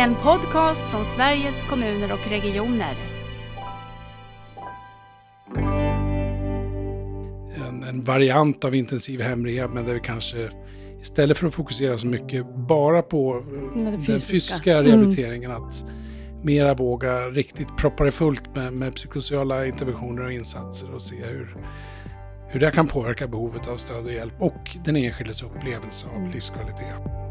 En podcast från Sveriges kommuner och regioner. En, en variant av intensiv hemrehab, men där vi kanske istället för att fokusera så mycket bara på eh, Men det den fysiska. fysiska Mm. rehabiliteringen, att mera våga riktigt proppa det fullt med, med psykosociala interventioner och insatser och se hur, hur det kan påverka behovet av stöd och hjälp och den enskildes upplevelse av Mm. livskvalitet.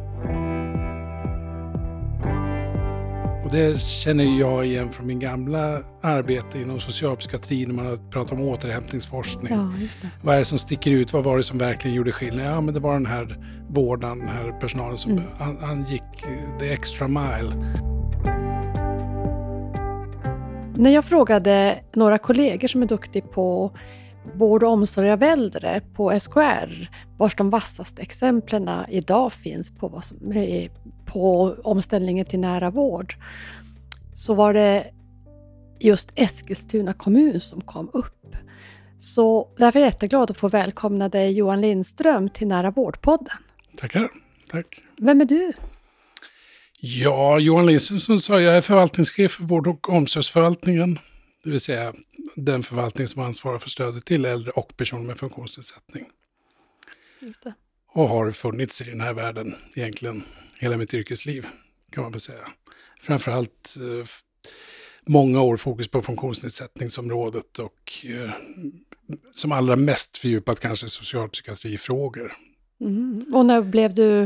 Och det känner jag igen från min gamla arbete inom socialpsykiatrin när man har pratat om återhämtningsforskning. Ja. Vad är det som sticker ut? Vad var det som verkligen gjorde skillnad? Ja, men det var den här vårdaren, den här personalen som Mm. han, han gick eh, the extra mile. När jag frågade några kollegor som är duktiga på vård och omsorg av äldre på SKR, vars de vassaste exemplen idag finns på, vad som är, på omställningen till nära vård, så var det just Eskilstuna kommun som kom upp. Så därför är jag jätteglad att få välkomna dig Johan Lindström till Nära vårdpodden. Tackar. Tack. Vem är du? Ja, Johan Lindström som sa, jag är förvaltningschef för vård och omsorgsförvaltningen. Det vill säga den förvaltning som ansvarar för stödet till äldre och personer med funktionsnedsättning. Just det. Och har funnits i den här världen egentligen hela mitt yrkesliv, kan man väl säga. Framförallt eh, många år fokus på funktionsnedsättningsområdet och eh, som allra mest fördjupat kanske socialpsykiatrifrågor. Mm. Och när blev du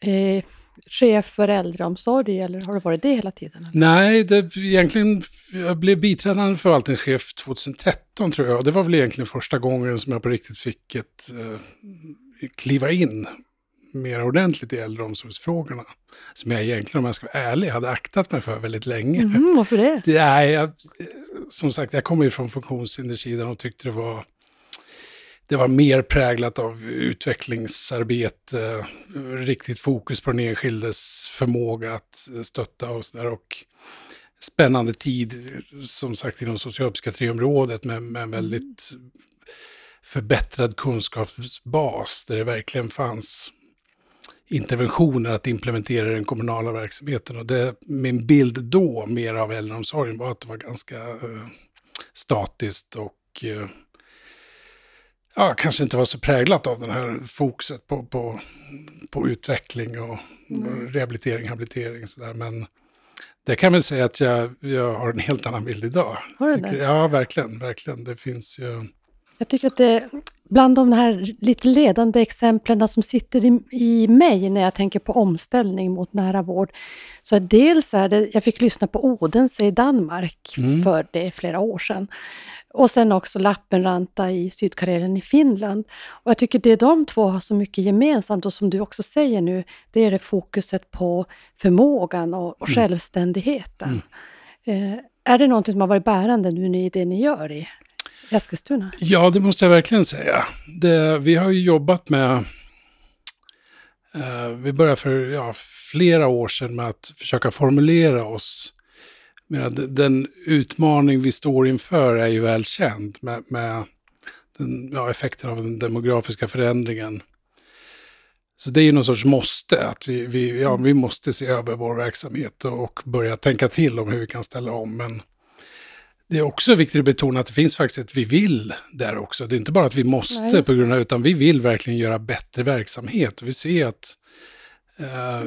eh, chef för äldreomsorg eller har du varit det hela tiden? eller? Nej, det, egentligen, jag blev biträdande förvaltningschef 2013 tror jag. Och det var väl egentligen första gången som jag på riktigt fick ett, eh, kliva in mer ordentligt i äldreomsorgsfrågorna. Som jag egentligen, om jag ska vara ärlig, hade aktat mig för väldigt länge. Mhm, varför det? Är, jag, som sagt, jag kommer ju från funktionshindersidan och tyckte det var, det var mer präglat av utvecklingsarbete, riktigt fokus på den enskildes förmåga att stötta och sådär. Och spännande tid, som sagt, inom socialpsykiatriområdet med, med en väldigt förbättrad kunskapsbas där det verkligen fanns interventioner att implementera i den kommunala verksamheten. Och det, min bild då, mer av äldreomsorgen, var att det var ganska eh, statiskt och eh, ja, kanske inte var så präglat av den här fokuset på, på, på utveckling och rehabilitering, habilitering. Så där. Men det kan väl säga att jag, jag har en helt annan bild idag. Har du det? Ja, verkligen, verkligen. Det finns ju... Jag tycker att det bland de här lite ledande exemplen som sitter i, i mig när jag tänker på omställning mot nära vård. Så dels är det, jag fick lyssna på Odense i Danmark Mm. för det flera år sedan. Och sen också Lappenranta i Sydkarelen i Finland. Och jag tycker det de två har så mycket gemensamt och som du också säger nu, det är det fokuset på förmågan och, och Mm. självständigheten. Eh, är det någonting som har varit bärande nu i det ni gör i Eskilstuna? Ja, det måste jag verkligen säga. Det, vi har ju jobbat med... Eh, vi började för ja, flera år sedan med att försöka formulera oss. Medan den utmaning vi står inför är ju välkänd med, med den, ja, effekten av den demografiska förändringen. Så det är ju någon sorts måste, att vi, vi, ja, vi måste se över vår verksamhet och börja tänka till om hur vi kan ställa om. Men det är också viktigt att betona att det finns faktiskt ett vi vill där också. Det är inte bara att vi måste Nej, på grund av, utan vi vill verkligen göra bättre verksamhet. Vi ser att eh,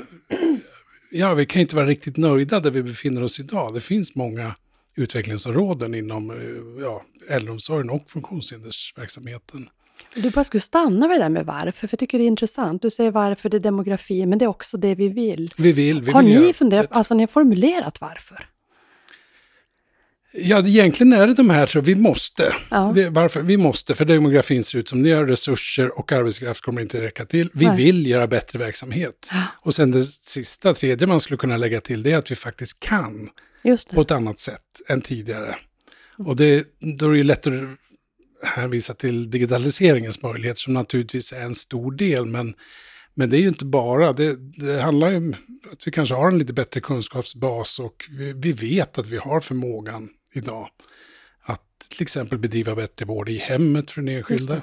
ja, vi kan inte vara riktigt nöjda där vi befinner oss idag. Det finns många utvecklingsområden inom eh, ja, äldreomsorgen och funktionshindersverksamheten. Du bara skulle stanna vid det där med varför, för jag tycker det är intressant. Du säger varför det är demografi, men det är också det vi vill. Vi vill, vi har vill ni göra funderat, ett- alltså ni har formulerat varför? Ja, egentligen är det de här, så vi måste. Ja. Vi, varför? Vi måste, för demografin ser ut som det gör, resurser och arbetskraft kommer inte räcka till. Vi Nej. vill göra bättre verksamhet. Ja. Och sen det sista, tredje man skulle kunna lägga till, det är att vi faktiskt kan på ett annat sätt än tidigare. Och det, då är det ju lätt att hänvisa till digitaliseringens möjligheter som naturligtvis är en stor del, men, men det är ju inte bara, det, det handlar ju om att vi kanske har en lite bättre kunskapsbas och vi, vi vet att vi har förmågan idag att till exempel bedriva bättre vård i hemmet för den enskilde.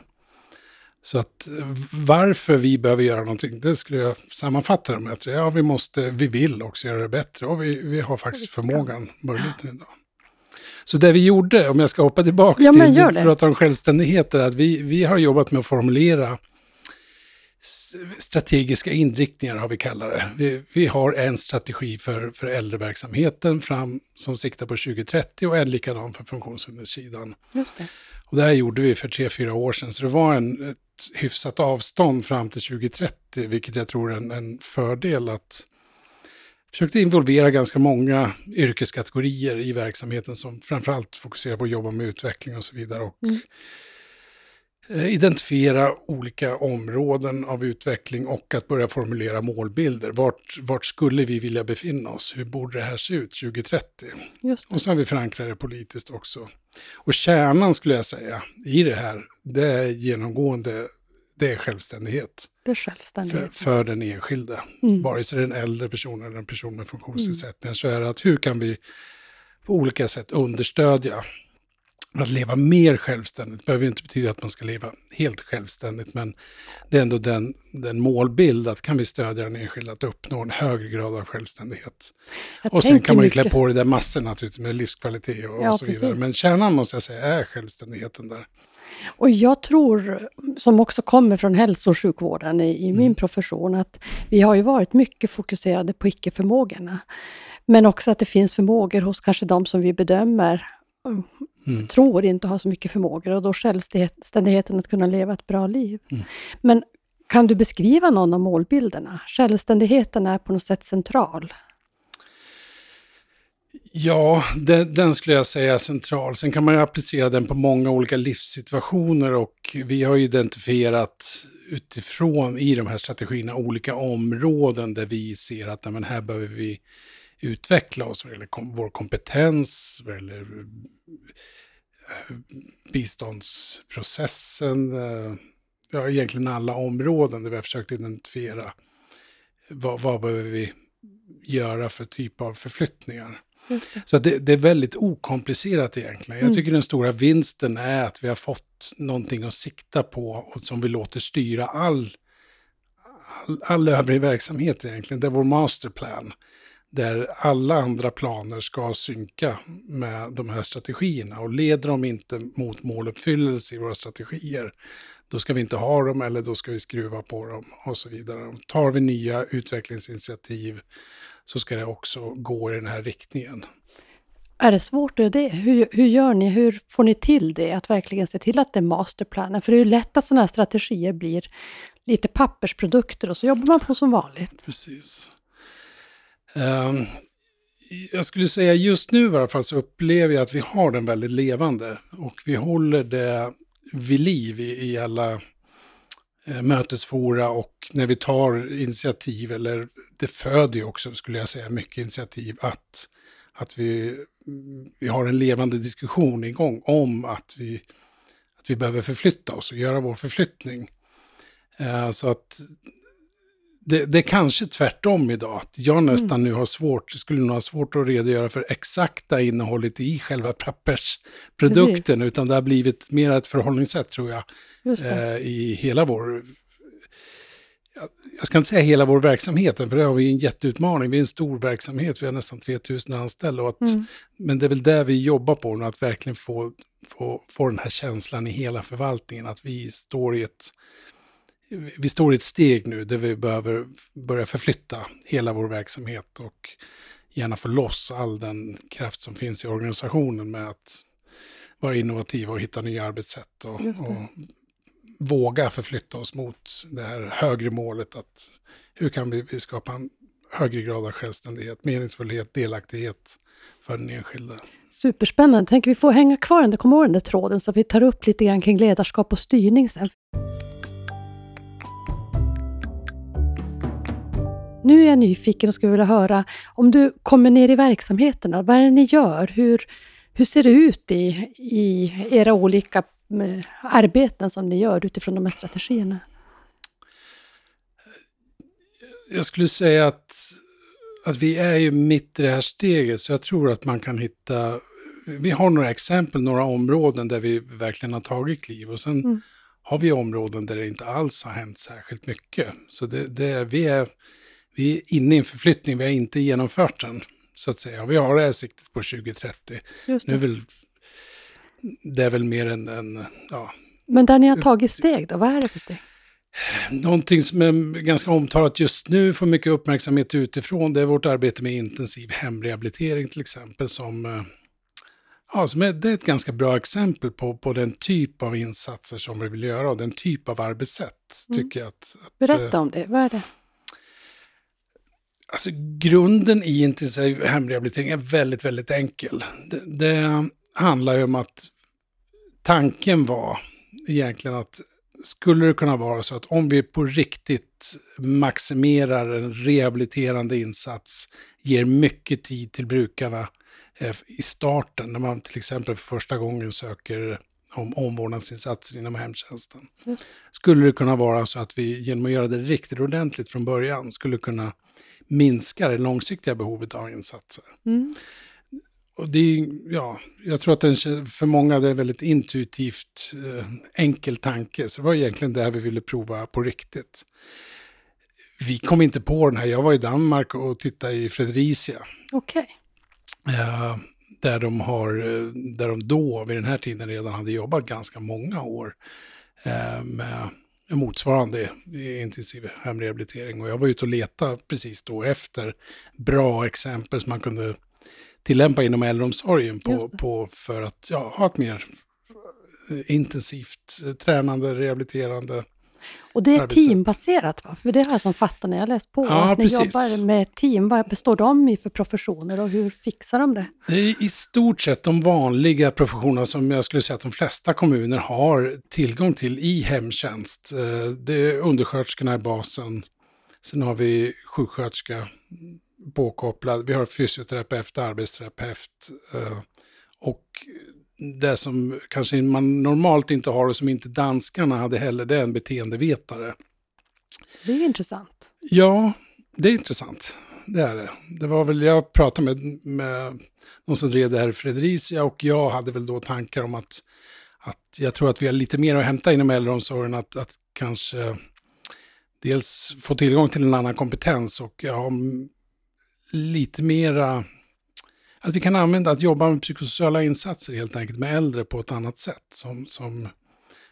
Så att varför vi behöver göra någonting, det skulle jag sammanfatta det med. Att, ja, vi måste, vi vill också göra det bättre och vi, vi har faktiskt förmågan, möjligheten idag. Så det vi gjorde, om jag ska hoppa tillbaka Ja, till, det. pratar om självständighet, är att vi, vi har jobbat med att formulera strategiska inriktningar har vi kallat det. Vi, vi har en strategi för, för äldreverksamheten fram, som siktar på 2030 och en likadan för funktionshinderssidan. Just det. Och det här gjorde vi för tre, fyra år sedan, så det var en, ett hyfsat avstånd fram till 2030, vilket jag tror är en, en fördel att försökte involvera ganska många yrkeskategorier i verksamheten som framförallt fokuserar på att jobba med utveckling och så vidare. Och Mm. Eh, identifiera olika områden av utveckling och att börja formulera målbilder. Vart, vart skulle vi vilja befinna oss? Hur borde det här se ut 2030? Just det. Och har vi förankrat det politiskt också. Och kärnan skulle jag säga i det här, det är genomgående, det är självständighet Det är för, självständighet. för den enskilde. Mm. Vare sig det är en äldre person eller en person med funktionsnedsättningar så är det att hur kan vi på olika sätt understödja att leva mer självständigt. Behöver inte betyda att man ska leva helt självständigt, men det är ändå den, den målbild att kan vi stödja den enskilde att uppnå en högre grad av självständighet. Jag Och sen kan man ju klä på det där massor naturligtvis med livskvalitet och, Ja, och så vidare. precis. Men kärnan måste jag säga är självständigheten där. Och jag tror, som också kommer från hälso och sjukvården i, i Mm. min profession, att vi har ju varit mycket fokuserade på icke-förmågorna. Men också att det finns förmågor hos kanske de som vi bedömer Mm. tror inte har så mycket förmågor och då självständigheten att kunna leva ett bra liv. Mm. Men kan du beskriva någon av målbilderna? Självständigheten är på något sätt central. Ja, den, den skulle jag säga är central. Sen kan man ju applicera den på många olika livssituationer och vi har ju identifierat utifrån i de här strategierna olika områden där vi ser att nej, här behöver vi utveckla oss vad gäller kom, vår kompetens, vad gäller eh, biståndsprocessen, eh, ja egentligen alla områden där vi har försökt identifiera vad, vad behöver vi göra för typ av förflyttningar. Det. Så det, det är väldigt okomplicerat egentligen. Jag Mm. tycker den stora vinsten är att vi har fått någonting att sikta på och som vi låter styra all, all, all övrig verksamhet egentligen. Det är vår masterplan. Där alla andra planer ska synka med de här strategierna. Och leder de inte mot måluppfyllelse i våra strategier, då ska vi inte ha dem eller då ska vi skruva på dem och så vidare. Tar vi nya utvecklingsinitiativ så ska det också gå i den här riktningen. Är det svårt det? Hur, hur gör ni? Hur får ni till det? Att verkligen se till att det är masterplanen? För det är ju lätt att sådana här strategier blir lite pappersprodukter och så jobbar man på som vanligt. Precis. Ehm, jag skulle säga just nu i alla fall så upplever jag att vi har den väldigt levande och vi håller det vid liv i, i alla eh, mötesfora och när vi tar initiativ, eller det föder ju också, skulle jag säga, mycket initiativ, att, att vi, vi har en levande diskussion igång om att vi, att vi behöver förflytta oss och göra vår förflyttning. Eh, så att det, det är kanske tvärtom idag, att jag nästan nu har svårt, skulle nog ha svårt att redogöra för exakta innehållet i själva pappersprodukten, utan det har blivit mer ett förhållningssätt tror jag, eh, i hela vår... jag- ska inte säga hela vår verksamhet, för det har vi en jätteutmaning. Vi är en stor verksamhet, vi har nästan 3000 anställda. Att, Mm. Men det är väl där vi jobbar på nu, att verkligen få, få, få den här känslan i hela förvaltningen, att vi står i ett vi står i ett steg nu där vi behöver börja förflytta hela vår verksamhet och gärna få loss all den kraft som finns i organisationen med att vara innovativa och hitta nya arbetssätt och, och våga förflytta oss mot det här högre målet att hur kan vi, vi skapa en högre grad av självständighet, meningsfullhet, delaktighet för den enskilde. Superspännande. Tänk vi får hänga kvar den där, där tråden så vi tar upp lite grann kring ledarskap och styrning sen. Nu är jag nyfiken och skulle vilja höra om du kommer ner i verksamheterna. Vad är det ni gör? Hur, hur ser det ut i, i era olika eh, arbeten som ni gör utifrån de här strategierna? Jag skulle säga att, att vi är ju mitt i det här steget, så jag tror att man kan hitta... Vi har några exempel, några områden där vi verkligen har tagit kliv och sen Mm. har vi områden där det inte alls har hänt särskilt mycket. Så det, det, vi, är, vi är inne i en förflyttning, vi har inte genomfört den. Så att säga. Vi har det här siktet på 2030. Just Nu är väl, det är väl mer en, en ja, Men där ni har tagit steg då, vad är det för steg? Någonting som är ganska omtalat just nu, får mycket uppmärksamhet utifrån, det är vårt arbete med intensiv hemrehabilitering till exempel. Som, eh, ja, som är, det är ett ganska bra exempel på, på den typ av insatser som vi vill göra och den typ av arbetssätt. Mm. tycker jag att, att, Berätta om det, vad är det? Alltså grunden i intensiv hemrehabilitering är väldigt, väldigt enkel. Det, det handlar ju om att tanken var egentligen att skulle det kunna vara så att om vi på riktigt maximerar en rehabiliterande insats, ger mycket tid till brukarna eh, i starten, när man till exempel för första gången söker om omvårdnadsinsatser inom hemtjänsten. Just. Skulle det kunna vara så att vi genom att göra det riktigt ordentligt från början skulle kunna minska det långsiktiga behovet av insatser. Mm. Och det är, ja, jag tror att den, för många det är väldigt intuitivt eh, enkel tanke. Så det var egentligen det här vi ville prova på riktigt. Vi kom inte på den här. Jag var i Danmark och tittade i Fredericia. Okej, Eh, där, de har, eh, där de då, vid den här tiden, redan hade jobbat ganska många år eh, med motsvarande intensiv hemrehabilitering. Och jag var ute och letade precis då efter bra exempel som man kunde tillämpa inom äldreomsorgen på, på, för att ja, ha ett mer intensivt eh, tränande, rehabiliterande. Och det är Arbetssätt. teambaserat va? För det har jag som fattar när jag läst på. Ja, att ni precis. jobbar med team, vad består de i för professioner och hur fixar de det? Det är i stort sett de vanliga professionerna som jag skulle säga att de flesta kommuner har tillgång till i hemtjänst. Eh, Det är undersköterskorna i basen. Sen har vi sjuksköterska påkopplad. Vi har fysioterapeut, arbetsterapeut. eh, Och det som kanske man normalt inte har och som inte danskarna hade heller, det är en beteendevetare. Det är ju intressant. Ja, det är intressant. Det är det. Det var väl, jag pratade med, med någon som drev det här i Fredericia och jag hade väl då tankar om att, att jag tror att vi har lite mer att hämta inom äldreomsorgen, att, att kanske dels få tillgång till en annan kompetens och m- lite mera, att vi kan använda att jobba med psykosociala insatser helt enkelt med äldre på ett annat sätt som, som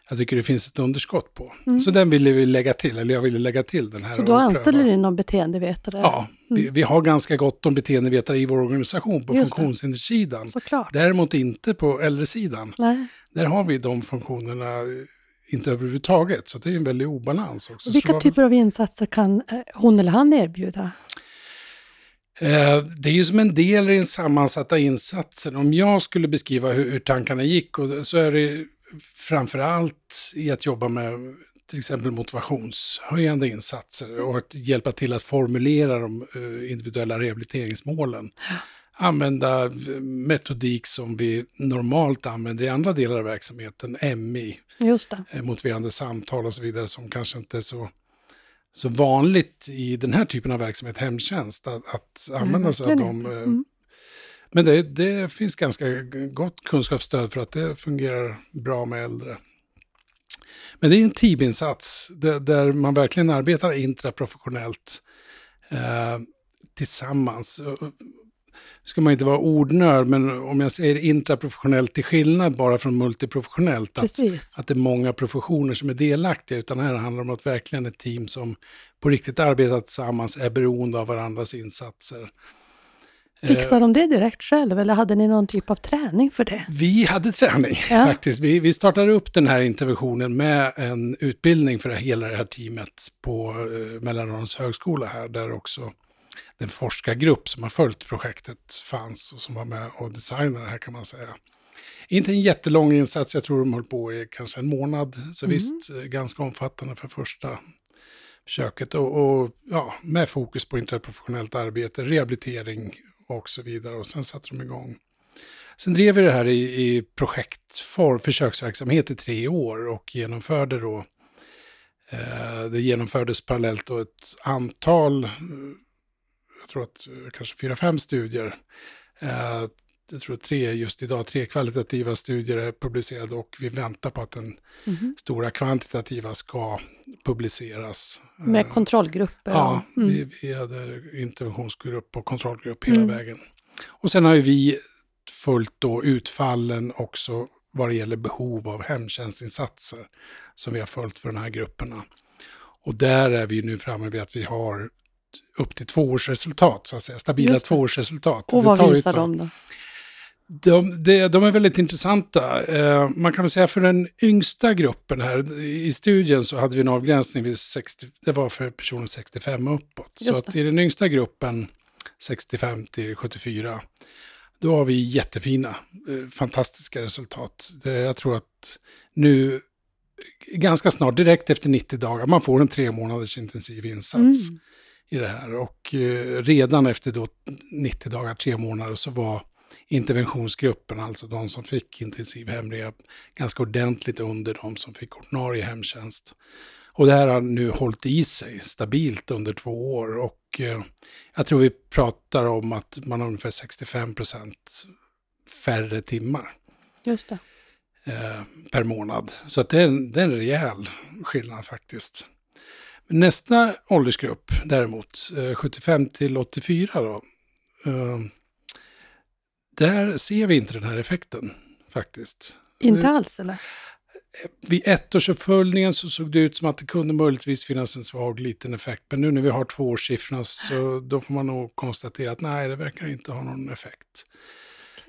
jag tycker det finns ett underskott på. Mm. Så den ville vi lägga till, eller jag ville lägga till den här. Så då anställer ni någon beteendevetare? Ja, vi, vi har ganska gott om beteendevetare i vår organisation på. Såklart. Däremot inte på äldresidan. Nej. Där har vi de funktionerna eh, inte överhuvudtaget. Så det är en väldig obalans också. Så Vilka typer av insatser kan eh, hon eller han erbjuda? Eh, Det är ju som en del i den sammansatta insatsen. Om jag skulle beskriva hur, hur tankarna gick och, så är det framför allt i att jobba med till exempel motivationshöjande insatser och att hjälpa till att formulera de eh, individuella rehabiliteringsmålen. Använda eh, metodik som vi normalt använder i andra delar av verksamheten, MI, motiverande samtal och så vidare som kanske inte är så, så vanligt i den här typen av verksamhet, hemtjänst, att, att använda sig av dem. eh, Mm. Men det, det finns ganska gott kunskapsstöd för att det fungerar bra med äldre. Men det är en teaminsats där, där man verkligen arbetar intraprofessionellt eh, tillsammans. Ska man inte vara ordnörd, men om jag säger intraprofessionellt till skillnad bara från multiprofessionellt, att, att det är många professioner som är delaktiga, utan här handlar det om att verkligen ett team som på riktigt arbetar tillsammans, är beroende av varandras insatser. Eh, Fixar de det direkt själv eller hade ni någon typ av träning för det? Vi hade träning Ja. faktiskt. Vi, vi startade upp den här interventionen med en utbildning för hela det här teamet på eh, Mälardalens högskola här, där också den forskargrupp som har följt projektet fanns och som var med och designade det här kan man säga. Inte en jättelång insats, jag tror de höll på i kanske en månad, så Mm. visst eh, ganska omfattande för första försöket och, och ja, med fokus på interprofessionellt arbete, rehabilitering och så vidare och sen satte de igång. Sen drev vi det här i, i projektform, försöksverksamhet i tre år och genomförde då, eh, det genomfördes parallellt då ett antal, eh, jag tror att eh, kanske fyra, fem studier, eh, jag tror tre, just idag, tre kvalitativa studier är publicerade och vi väntar på att den Mhm. stora kvantitativa ska publiceras. Med Eh, kontrollgrupper? Ja, mm. vi, vi hade interventionsgrupp och kontrollgrupp hela Mm. vägen. Och sen har ju vi följt då utfallen också vad det gäller behov av hemtjänstinsatser som vi har följt för de här grupperna. Och där är vi nu framme vid att vi har upp till tvåårsresultat, så att säga, stabila tvåårsresultat. Och vad visar de då? De, de, de är väldigt intressanta. Eh, man kan väl säga för den yngsta gruppen här, i studien så hade vi en avgränsning vid 60, det var för personer 65 och uppåt. Så att i den yngsta gruppen, 65 till 74, då har vi jättefina, eh, fantastiska resultat. Det, jag tror att nu, ganska snart, direkt efter 90 dagar, man får en tre månaders intensiv insats Mm. I det här. Och eh, redan efter då 90 dagar, tre månader, så var interventionsgruppen, alltså de som fick intensiv hemrehab, ganska ordentligt under de som fick ordinarie hemtjänst. Och det här har nu hållit i sig stabilt under två år och eh, jag tror vi pratar om att man har ungefär 65 procent färre timmar Just det. eh, per månad. Så att det, är en, det är en rejäl skillnad faktiskt. Nästa åldersgrupp däremot, eh, 75 till 84 då, eh, där ser vi inte den här effekten faktiskt. Inte Mm. alls eller? Vid ettårsuppföljningen så såg det ut som att det kunde möjligtvis finnas en svag liten effekt. Men nu när vi har tvåårssiffrorna så då får man nog konstatera att nej, det verkar inte ha någon effekt.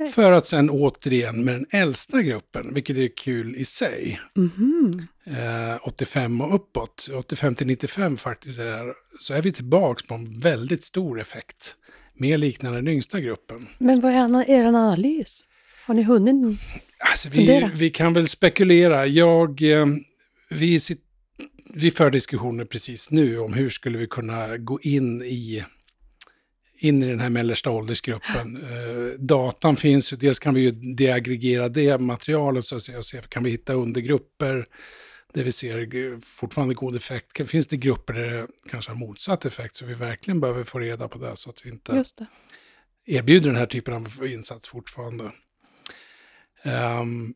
För att sen återigen med den äldsta gruppen, vilket är kul i sig, Mhm. eh, 85 och uppåt, 85 till 95 faktiskt är det här, så är vi tillbaka på en väldigt stor effekt. Mer liknande den yngsta gruppen. Men vad är er analys? Har ni hunnit? Alltså vi, Fundera. vi kan väl spekulera. Jag, eh, vi, sit, vi för diskussioner precis nu om hur skulle vi kunna gå in i, in i den här mellersta åldersgruppen. Eh, datan finns ju, dels kan vi ju deaggregera det materialet så att säga och se, kan vi hitta undergrupper där vi ser fortfarande god effekt. Finns det grupper där det kanske har motsatt effekt så vi verkligen behöver få reda på det så att vi inte det. erbjuder den här typen av insats fortfarande. Ehm,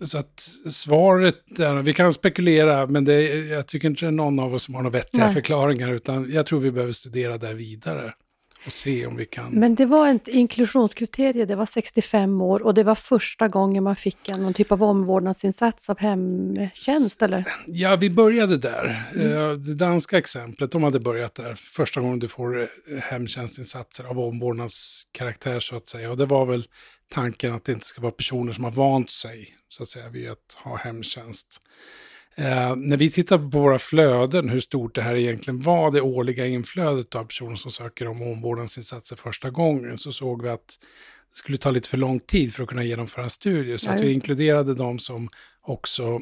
så att svaret, är, vi kan spekulera, men det, är- jag tycker inte någon av oss har några vettiga Nej. förklaringar, utan jag tror vi behöver studera det vidare och se om vi kan. Men det var ett inklusionskriterie, det var 65 år och det var första gången man fick en, någon typ av omvårdnadsinsats av hemtjänst eller? Ja, vi började där. Mm. Eh, Det danska exemplet, de hade börjat där. Första gången du får eh, hemtjänstinsatser av omvårdnadskaraktär så att säga. Och det var väl tanken att det inte ska vara personer som har vant sig så att säga vid att ha hemtjänst. Eh, när vi tittar på våra flöden, hur stort det här egentligen var, det årliga inflödet av personer som söker om omvårdnadsinsatser första gången, så såg vi att det skulle ta lite för lång tid för att kunna genomföra studier. Så att vi inkluderade de som också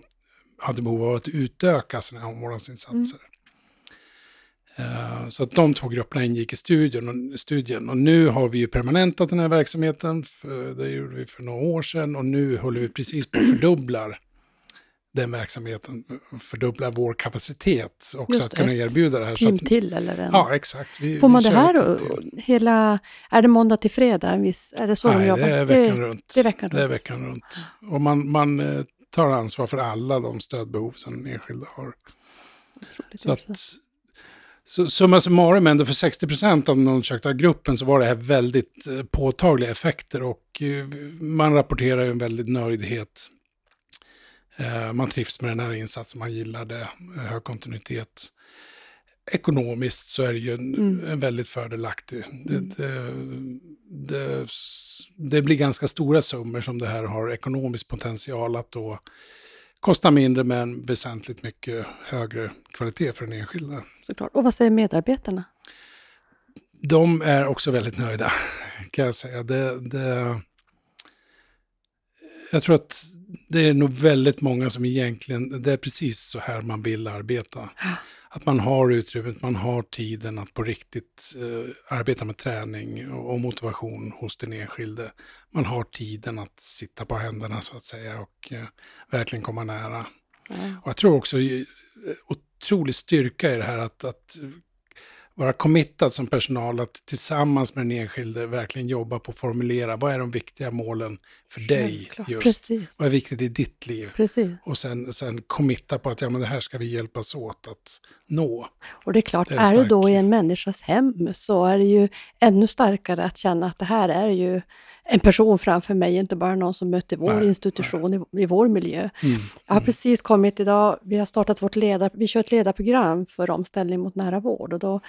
hade behov av att utöka sina omvårdnadsinsatser. Eh, Så att de två grupperna ingick i studien och, studien. Och nu har vi ju permanentat den här verksamheten. För, det gjorde vi för några år sedan. Och nu håller vi precis på att fördubblar den verksamheten. Fördubblar vår kapacitet också Just att det, kunna erbjuda det här. Så Team att, till eller en? ja, exakt. Vi, Får man det här till. hela, är det måndag till fredag? Viss, är det så de Nej, jobbar? det är veckan runt. det är veckan Det är runt. veckan runt. Och man, man eh, tar ansvar för alla de stödbehov som den enskilda har. Otroligt Så att, så, summa summarum ändå för 60 procent av den undersökta gruppen så var det här väldigt eh, påtagliga effekter och eh, man rapporterar ju en väldigt nöjdhet. Eh, man trivs med den här insatsen, man gillar det, eh, hög kontinuitet. Ekonomiskt så är det ju en, Mm. väldigt fördelaktig. Det, Mm. det, det, det blir ganska stora summor som det här har ekonomisk potential att då kosta mindre men väsentligt mycket högre kvalitet för den enskilda. Såklart. Och vad säger medarbetarna? De är också väldigt nöjda, kan jag säga. Det, det, jag tror att det är nog väldigt många som egentligen, det är precis så här man vill arbeta. Att man har utrymmet, man har tiden att på riktigt eh, arbeta med träning och, och motivation hos den enskilde. Man har tiden att sitta på händerna så att säga och eh, verkligen komma nära. Ja. Och jag tror också eh, otrolig styrka i det här att, att vara committad som personal att tillsammans med den enskilde verkligen jobba på att formulera vad är de viktiga målen för dig Självklart. just. Precis. Vad är viktigt i ditt liv? Precis. Och sen, sen committa på att ja, men det här ska vi hjälpas åt att nå. Och det är klart, Det är är, du då i en människas hem så är det ju ännu starkare att känna att det här är ju en person framför mig, inte bara någon som möter vår Nej, institution i, i vår miljö. Mm. Jag har precis kommit idag, vi har startat vårt ledar, vi kör ett ledarprogram för omställning mot nära vård och då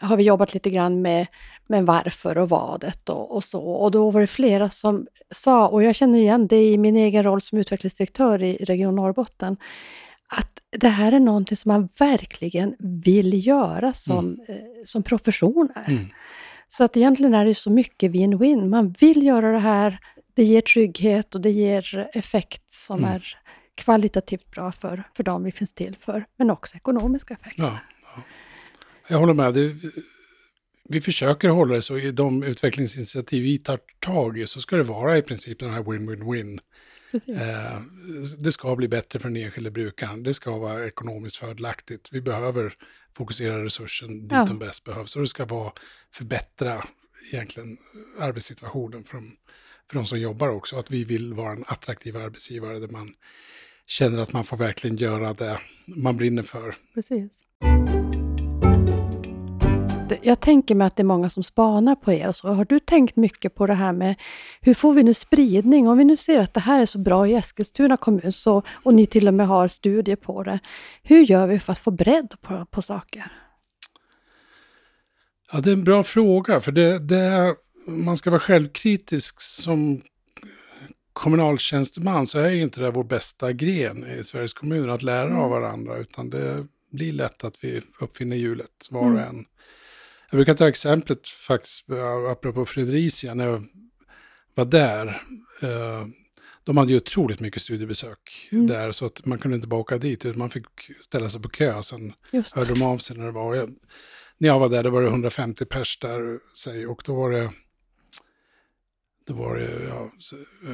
har vi jobbat lite grann med, med varför och vadet och, och så. Och då var det flera som sa, och jag känner igen det i min egen roll som utvecklingsdirektör i Region Norrbotten, att det här är någonting som man verkligen vill göra som, eh, som professioner. Mm. Så att egentligen är det så mycket win-win. Man vill göra det här, det ger trygghet och det ger effekt som Mm. är kvalitativt bra för, för dem vi finns till för, men också ekonomiska effekter. Ja, ja. Jag håller med. Det, vi försöker hålla det så i de utvecklingsinitiativ vi tar tag i så ska det vara i princip den här win-win-win. Eh, det ska bli bättre för den enskilde brukaren. Det ska vara ekonomiskt fördelaktigt. Vi behöver fokusera resursen dit Ja. de bäst behövs. Och det ska vara förbättra egentligen arbetssituationen för de, för de som jobbar också. Att vi vill vara en attraktiv arbetsgivare där man känner att man får verkligen göra det man brinner för. Precis. Jag tänker mig att det är många som spanar på er. Så har du tänkt mycket på det här med hur får vi nu spridning? Om vi nu ser att det här är så bra i Eskilstuna kommun så, och ni till och med har studier på det. Hur gör vi för att få bredd på, på saker? Ja, det är en bra fråga, för det, det, man ska vara självkritisk som kommunaltjänsteman så är ju inte det vår bästa gren i Sveriges kommuner, att lära av varandra, utan det blir lätt att vi uppfinner hjulet var och Mm. en. Jag brukar ta exemplet faktiskt, eh, apropå Fredericia, när jag var där. eh, De hade ju otroligt mycket studiebesök Mm. där, så att man kunde inte bara åka dit, utan man fick ställa sig på kö. Sen Just hörde de av sig när det var. Jag, när jag var där, då var det 150 pers där, säg, och då var det, då var det ja,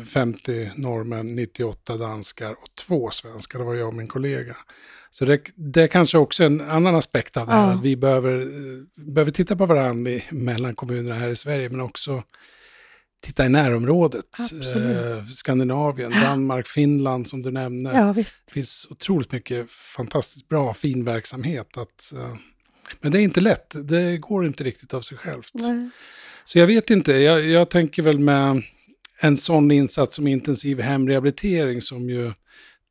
50 norrmän, 98 danskar och två svenskar. Det var jag och min kollega. Så det, det är kanske också en annan aspekt av det här, Ja. att vi behöver, eh, behöver titta på varandra i, mellan kommunerna här i Sverige, men också titta i närområdet. Eh, Skandinavien, Danmark, Finland som du nämner. Ja. Det finns otroligt mycket fantastiskt bra, fin verksamhet. Att, eh, men det är inte lätt, det går inte riktigt av sig självt. Nej. Så jag vet inte, jag, jag tänker väl med en sån insats som intensiv hemrehabilitering som ju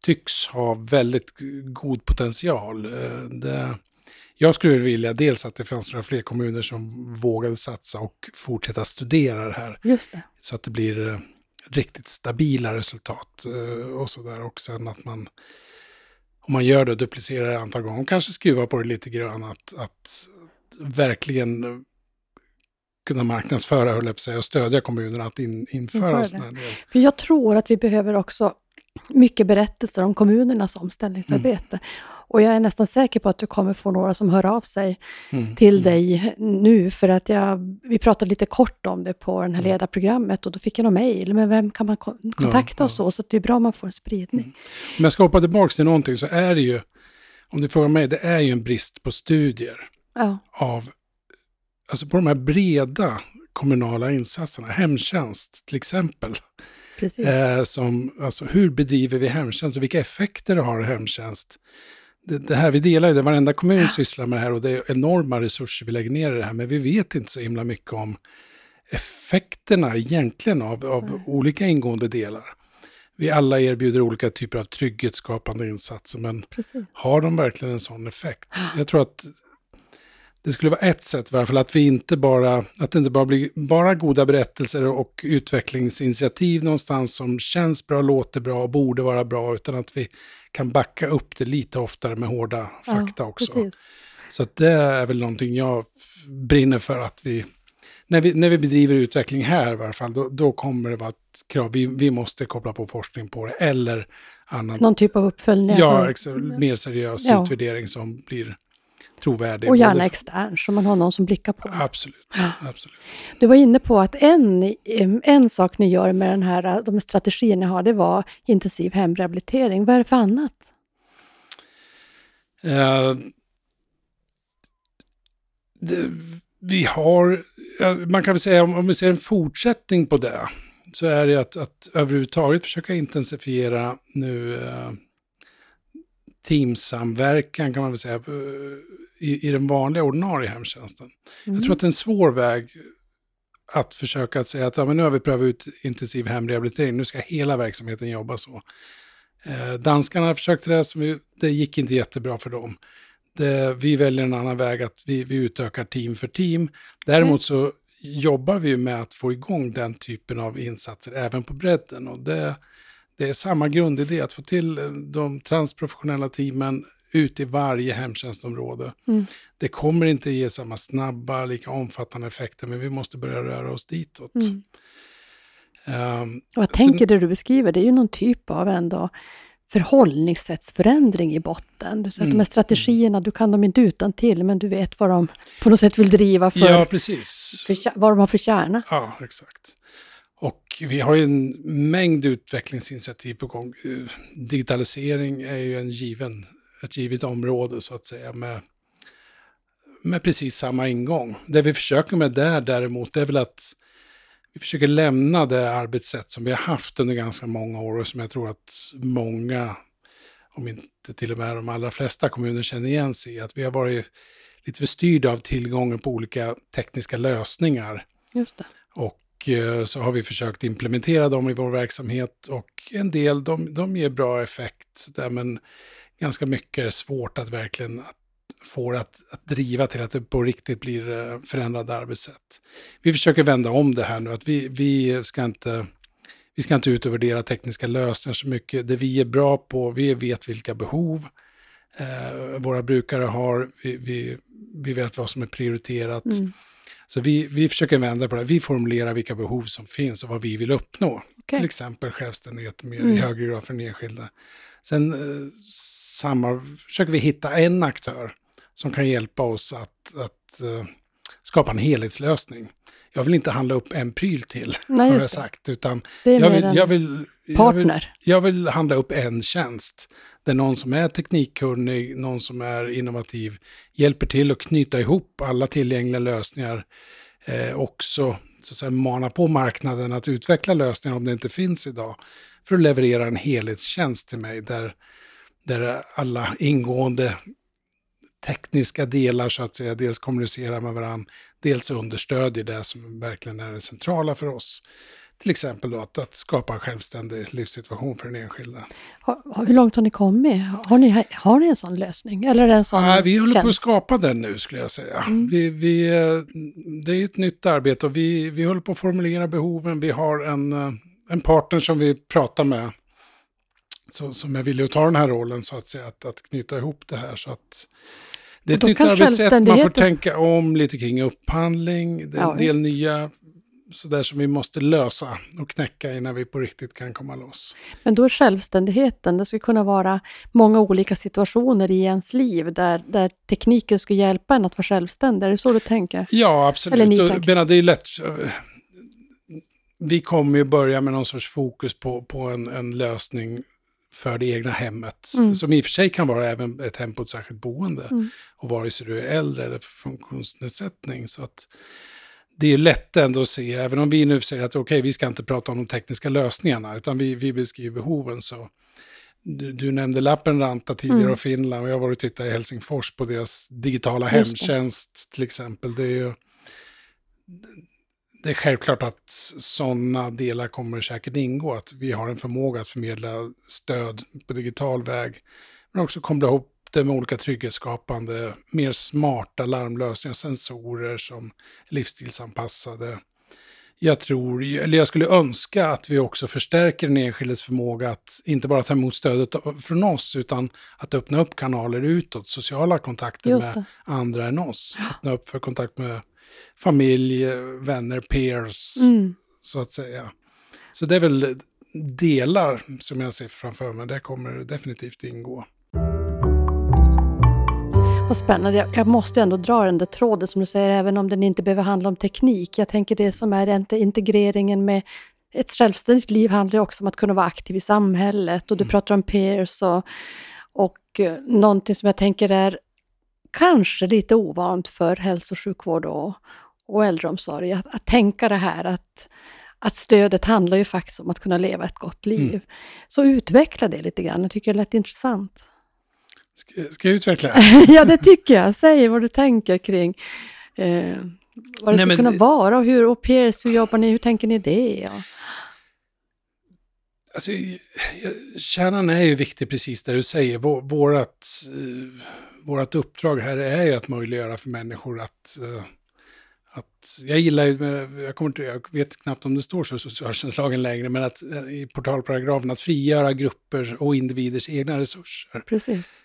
tycks ha väldigt god potential. Eh, Det, jag skulle vilja dels att det fanns några fler kommuner som vågade satsa och fortsätta studera det här Just det. så att det blir eh, riktigt stabila resultat eh, och sådär. Och sen att man, om man gör det, duplicerar det antal gånger, och kanske skruvar på det lite grann, att, att verkligen kunna marknadsföra, höll jag på säga, och stödja kommunerna att in, införa en sån här del. För jag tror att vi behöver också mycket berättelser om kommunernas omställningsarbete. Och jag är nästan säker på att du kommer få några som hör av sig Mm. till dig nu, för att jag, vi pratade lite kort om det på det här ledarprogrammet och då fick jag någon mejl, men vem kan man kon- kontakta och så, så det är bra om man får en spridning. Om jag ska hoppa tillbaka till någonting så är det ju, om du frågar mig, det är ju en brist på studier Ja, av, alltså på de här breda kommunala insatserna, hemtjänst till exempel. precis. Eh, som, alltså, hur bedriver vi hemtjänst och vilka effekter har hemtjänst? Det, det här, vi delar ju det, varenda kommun sysslar med det här och det är enorma resurser vi lägger ner i det här, men vi vet inte så himla mycket om effekterna egentligen av, av olika ingående delar. Vi alla erbjuder olika typer av trygghetsskapande insatser, men precis. har de verkligen en sån effekt? Jag tror att det skulle vara ett sätt i varje fall att vi inte bara, att det inte bara blir bara goda berättelser och utvecklingsinitiativ någonstans som känns bra, låter bra och borde vara bra, utan att vi kan backa upp det lite oftare med hårda fakta ja, också. Precis. Så det är väl någonting jag brinner för att vi, när vi, när vi bedriver utveckling här i varje fall, då, då kommer det vara ett krav. Vi, vi måste koppla på forskning på det eller annat. Någon typ av uppföljning. Ja, alltså, mer seriös Ja. utvärdering som blir trovärdig. och gärna extern, så man har någon som blickar på. Absolut, Ja. absolut. Du var inne på att en, en sak ni gör med den här, de strategier ni har, det var intensiv hemrehabilitering. Vad är det för annat? Eh, det, vi har, man kan väl säga om vi ser en fortsättning på det, så är det att, att överhuvudtaget försöka intensifiera nu eh, teamsamverkan kan man väl säga eh, i, i den vanliga ordinarie hemtjänsten. Mm. Jag tror att det är en svår väg att försöka att säga att ja, men nu har vi prövat ut intensiv hemrehabilitering, nu ska hela verksamheten jobba så. Eh, danskarna försökte det, som det gick inte jättebra för dem. Det, vi väljer en annan väg, att vi, vi utökar team för team. Däremot mm. så jobbar vi med att få igång den typen av insatser även på bredden. Och det, det är samma grundidé, att få till de transprofessionella teamen ut i varje hemtjänstområde. Mm. Det kommer inte ge samma snabba, lika omfattande effekter, men vi måste börja röra oss ditåt. Mm. Um, och jag tänker det du beskriver, det är ju någon typ av ändå förhållningssättsförändring i botten. Du säger mm. att de här mm. strategierna, du kan dem inte utan till, men du vet vad de på något sätt vill driva för, ja, precis. För, vad de har för kärna. Ja, exakt. Och vi har ju en mängd utvecklingsinitiativ på gång. Digitalisering är ju en given, ett givet område så att säga med, med precis samma ingång. Det vi försöker med där däremot är väl att vi försöker lämna det arbetssätt som vi har haft under ganska många år och som jag tror att många, om inte till och med de allra flesta kommuner känner igen sig i, att vi har varit lite för styrda av tillgången på olika tekniska lösningar. Just det. Och eh, Eh, så har vi försökt implementera dem i vår verksamhet och en del de, de ger bra effekt, där, men ganska mycket är svårt att verkligen få att, att driva till att det på riktigt blir eh, förändrade arbetssätt. Vi försöker vända om det här nu, att vi, vi ska inte vi ska inte utvärdera tekniska lösningar så mycket. Det vi är bra på, vi vet vilka behov eh, våra brukare har, vi, vi, vi, vet vad som är prioriterat. Mm. Så vi, vi försöker vända på det. Vi formulerar vilka behov som finns och vad vi vill uppnå. Okay. Till exempel självständighet mer mm. i högre grad för den enskilda. Sen eh, samma, försöker vi hitta en aktör som kan hjälpa oss att, att uh, skapa en helhetslösning. Jag vill inte handla upp en pryl till, Nej, har jag sagt, utan jag vill, jag, vill, jag, vill, jag vill handla upp en tjänst där någon som är teknikkunnig, någon som är innovativ, hjälper till att knyta ihop alla tillgängliga lösningar, eh, också så att säga, mana på marknaden att utveckla lösningar om det inte finns idag, för att leverera en helhetstjänst till mig där, där alla ingående tekniska delar så att säga, dels kommunicerar med varandra, dels understödjer det som verkligen är det centrala för oss. Till exempel då att, att skapa en självständig livssituation för den enskilda. hur långt har ni kommit? Har ni, har ni en sån lösning? Eller en sån ja, vi håller tjänst? på att skapa den nu skulle jag säga. Mm. Vi, vi, det är ett nytt arbete och vi, vi håller på att formulera behoven. Vi har en, en partner som vi pratar med så, som är villig att ta den här rollen så att säga, att, att knyta ihop det här. Så att det är ett nytt arbetssätt, man får tänka om lite kring upphandling, det är ja, en del just. nya sådär som vi måste lösa och knäcka innan vi på riktigt kan komma loss. Men då är självständigheten, det skulle kunna vara många olika situationer i ens liv där, där tekniken skulle hjälpa en att vara självständig. Är det så du tänker? Ja, absolut. Eller ni tänker? det är lätt. Vi kommer ju börja med någon sorts fokus på, på en, en lösning för det egna hemmet. Mm. Som i och för sig kan vara även ett hem på ett särskilt boende. Mm. Och vare sig du är äldre eller funktionsnedsättning. Så att det är lätt ändå att se, även om vi nu säger att okej, okay, vi ska inte prata om de tekniska lösningarna, utan vi, vi beskriver behoven. så du, du nämnde Lappenranta tidigare mm. och Finland och jag har varit och tittat i Helsingfors på deras digitala hemtjänst till exempel. Det är ju det är självklart att sådana delar kommer säkert ingå, att vi har en förmåga att förmedla stöd på digital väg, men också koppla ihop det med olika trygghetsskapande, mer smarta larmlösningar, sensorer som är livsstilsanpassade. Jag tror, eller jag skulle önska att vi också förstärker den enskildes förmåga att inte bara ta emot stödet från oss, utan att öppna upp kanaler utåt, sociala kontakter med andra än oss. Öppna upp för kontakt med familj, vänner, peers, mm. så att säga. Så det är väl delar som jag ser framför mig, det kommer definitivt ingå. Vad spännande. Jag, jag måste ändå dra den där tråden som du säger, även om den inte behöver handla om teknik. Jag tänker det som är integreringen med ett självständigt liv handlar ju också om att kunna vara aktiv i samhället och du mm. pratar om peers och, och eh, någonting som jag tänker är kanske lite ovant för hälso och sjukvård och, och äldreomsorg att, att tänka det här att, att stödet handlar ju faktiskt om att kunna leva ett gott liv. Mm. Så utveckla det lite grann, jag tycker det lät intressant. Ska, ska jag utveckla? ja, det tycker jag. Säg vad du tänker kring eh, vad det Nej, ska kunna vara och hur au pairs, hur jobbar ni, hur tänker ni det? Ja. Alltså, kärnan är ju viktig precis där du säger. Vårat, eh, vårat uppdrag här är ju att möjliggöra för människor att eh, att, jag gillar ju, jag, kommer inte, jag vet knappt om det står så i socialtjänstlagen längre, men att eh, i portalparagrafen att frigöra grupper och individers egna resurser. Precis.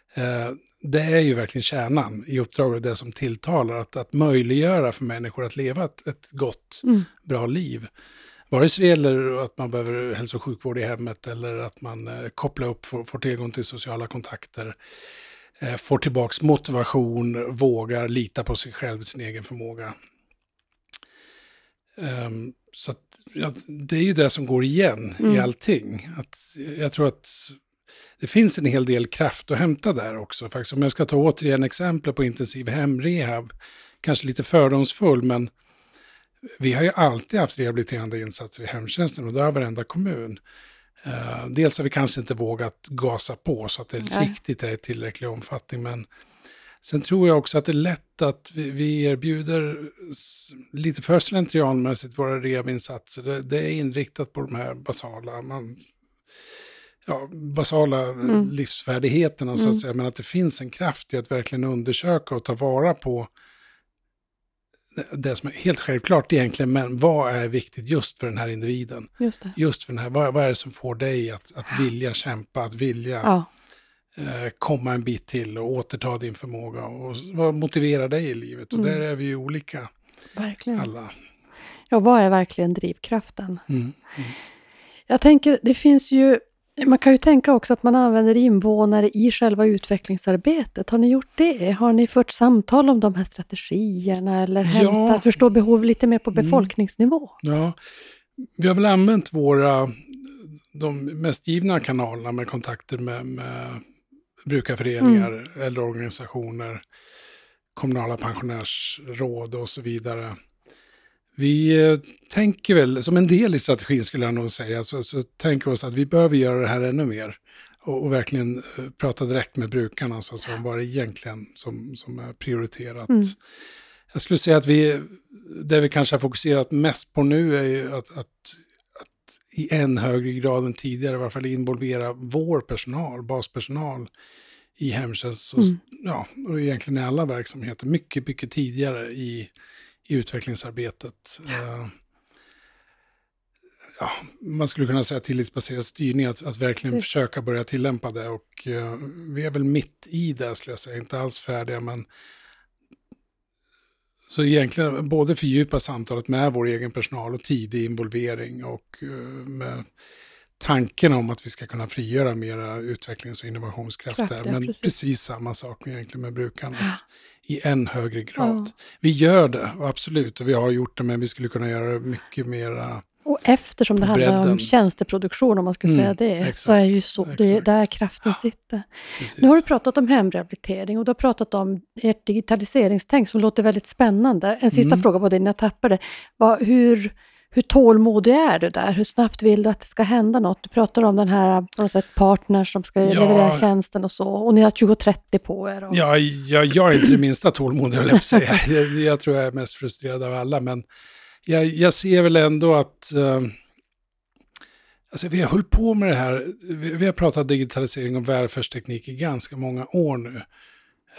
Det är ju verkligen kärnan i uppdraget, och det som tilltalar, att, att möjliggöra för människor att leva ett, ett gott, mm. bra liv. Vare sig det gäller att man behöver hälso och sjukvård i hemmet eller att man eh, kopplar upp, får, får tillgång till sociala kontakter, eh, får tillbaks motivation, vågar lita på sig själv, sin egen förmåga. Um, så att, ja, det är ju det som går igen mm. i allting. Att, jag tror att det finns en hel del kraft att hämta där också. Faktiskt. Om jag ska ta återigen exempel på intensiv hemrehab, kanske lite fördomsfull, men vi har ju alltid haft rehabiliterande insatser i hemtjänsten och det har varenda kommun. Uh, dels har vi kanske inte vågat gasa på så att det Nej. riktigt är i tillräcklig omfattning, men sen tror jag också att det är lätt att vi, vi erbjuder lite för slentrianmässigt våra rehabinsatser. Det, det, är inriktat på de här basala, man, ja, basala mm. livsfärdigheterna, så att mm. säga, men att det finns en kraft i att verkligen undersöka och ta vara på det som är helt självklart egentligen, men vad är viktigt just för den här individen? Just, just för den här, vad, vad är det som får dig att, att vilja kämpa, att vilja ja. eh, komma en bit till och återta din förmåga och vad motiverar dig i livet? Och mm. där är vi ju olika, verkligen. alla. Ja, vad är verkligen drivkraften? Mm. Mm. Jag tänker, det finns ju man kan ju tänka också att man använder invånare i själva utvecklingsarbetet. Har ni gjort det? Har ni fört samtal om de här strategierna eller hämtat, ja. förstå behov lite mer på mm. befolkningsnivå? Ja, vi har väl använt våra, de mest givna kanalerna med kontakter med, med brukarföreningar, mm. äldreorganisationer, kommunala pensionärsråd och så vidare. Vi eh, tänker väl, som en del i strategin skulle jag nog säga, så, så tänker vi oss att vi behöver göra det här ännu mer. Och, och verkligen uh, prata direkt med brukarna, så, så vad det egentligen som, som är prioriterat. Mm. Jag skulle säga att vi, det vi kanske har fokuserat mest på nu är ju att, att, att i än högre grad än tidigare i varje fall involvera vår personal, baspersonal i hemtjänst och, mm. ja, och egentligen i alla verksamheter mycket, mycket tidigare i i utvecklingsarbetet. Eh, ja, man skulle kunna säga tillitsbaserad styrning, att, att verkligen mm. försöka börja tillämpa det. Och uh, vi är väl mitt i det, skulle jag säga, inte alls färdiga, men så egentligen både fördjupa samtalet med vår egen personal och tidig involvering och uh, med tanken om att vi ska kunna frigöra mera utvecklings och innovationskraft där. Men precis. precis. samma sak egentligen med brukandet. Ja. I än högre grad. Ja. Vi gör det, absolut, och vi har gjort det, men vi skulle kunna göra det mycket mera och eftersom det handlar om tjänsteproduktion, om man ska mm, säga det, exakt, så är ju så, det är där kraften sitter. Precis. Nu har du pratat om hemrehabilitering och du har pratat om ert digitaliseringstänk som låter väldigt spännande. En sista mm. fråga på det innan jag tappar det. Vad, hur, hur tålmodig är du där? Hur snabbt vill du att det ska hända något? Du pratar om den här partners som ska ja. leverera tjänsten och så. Och ni har 2030 på er. Och... Ja, jag, jag är inte det minsta tålmodig, höll jag säga. jag, jag tror jag är mest frustrerad av alla. Men jag, jag ser väl ändå att... Uh, alltså vi har hållit på med det här. Vi, vi har pratat digitalisering och välfärdsteknik i ganska många år nu.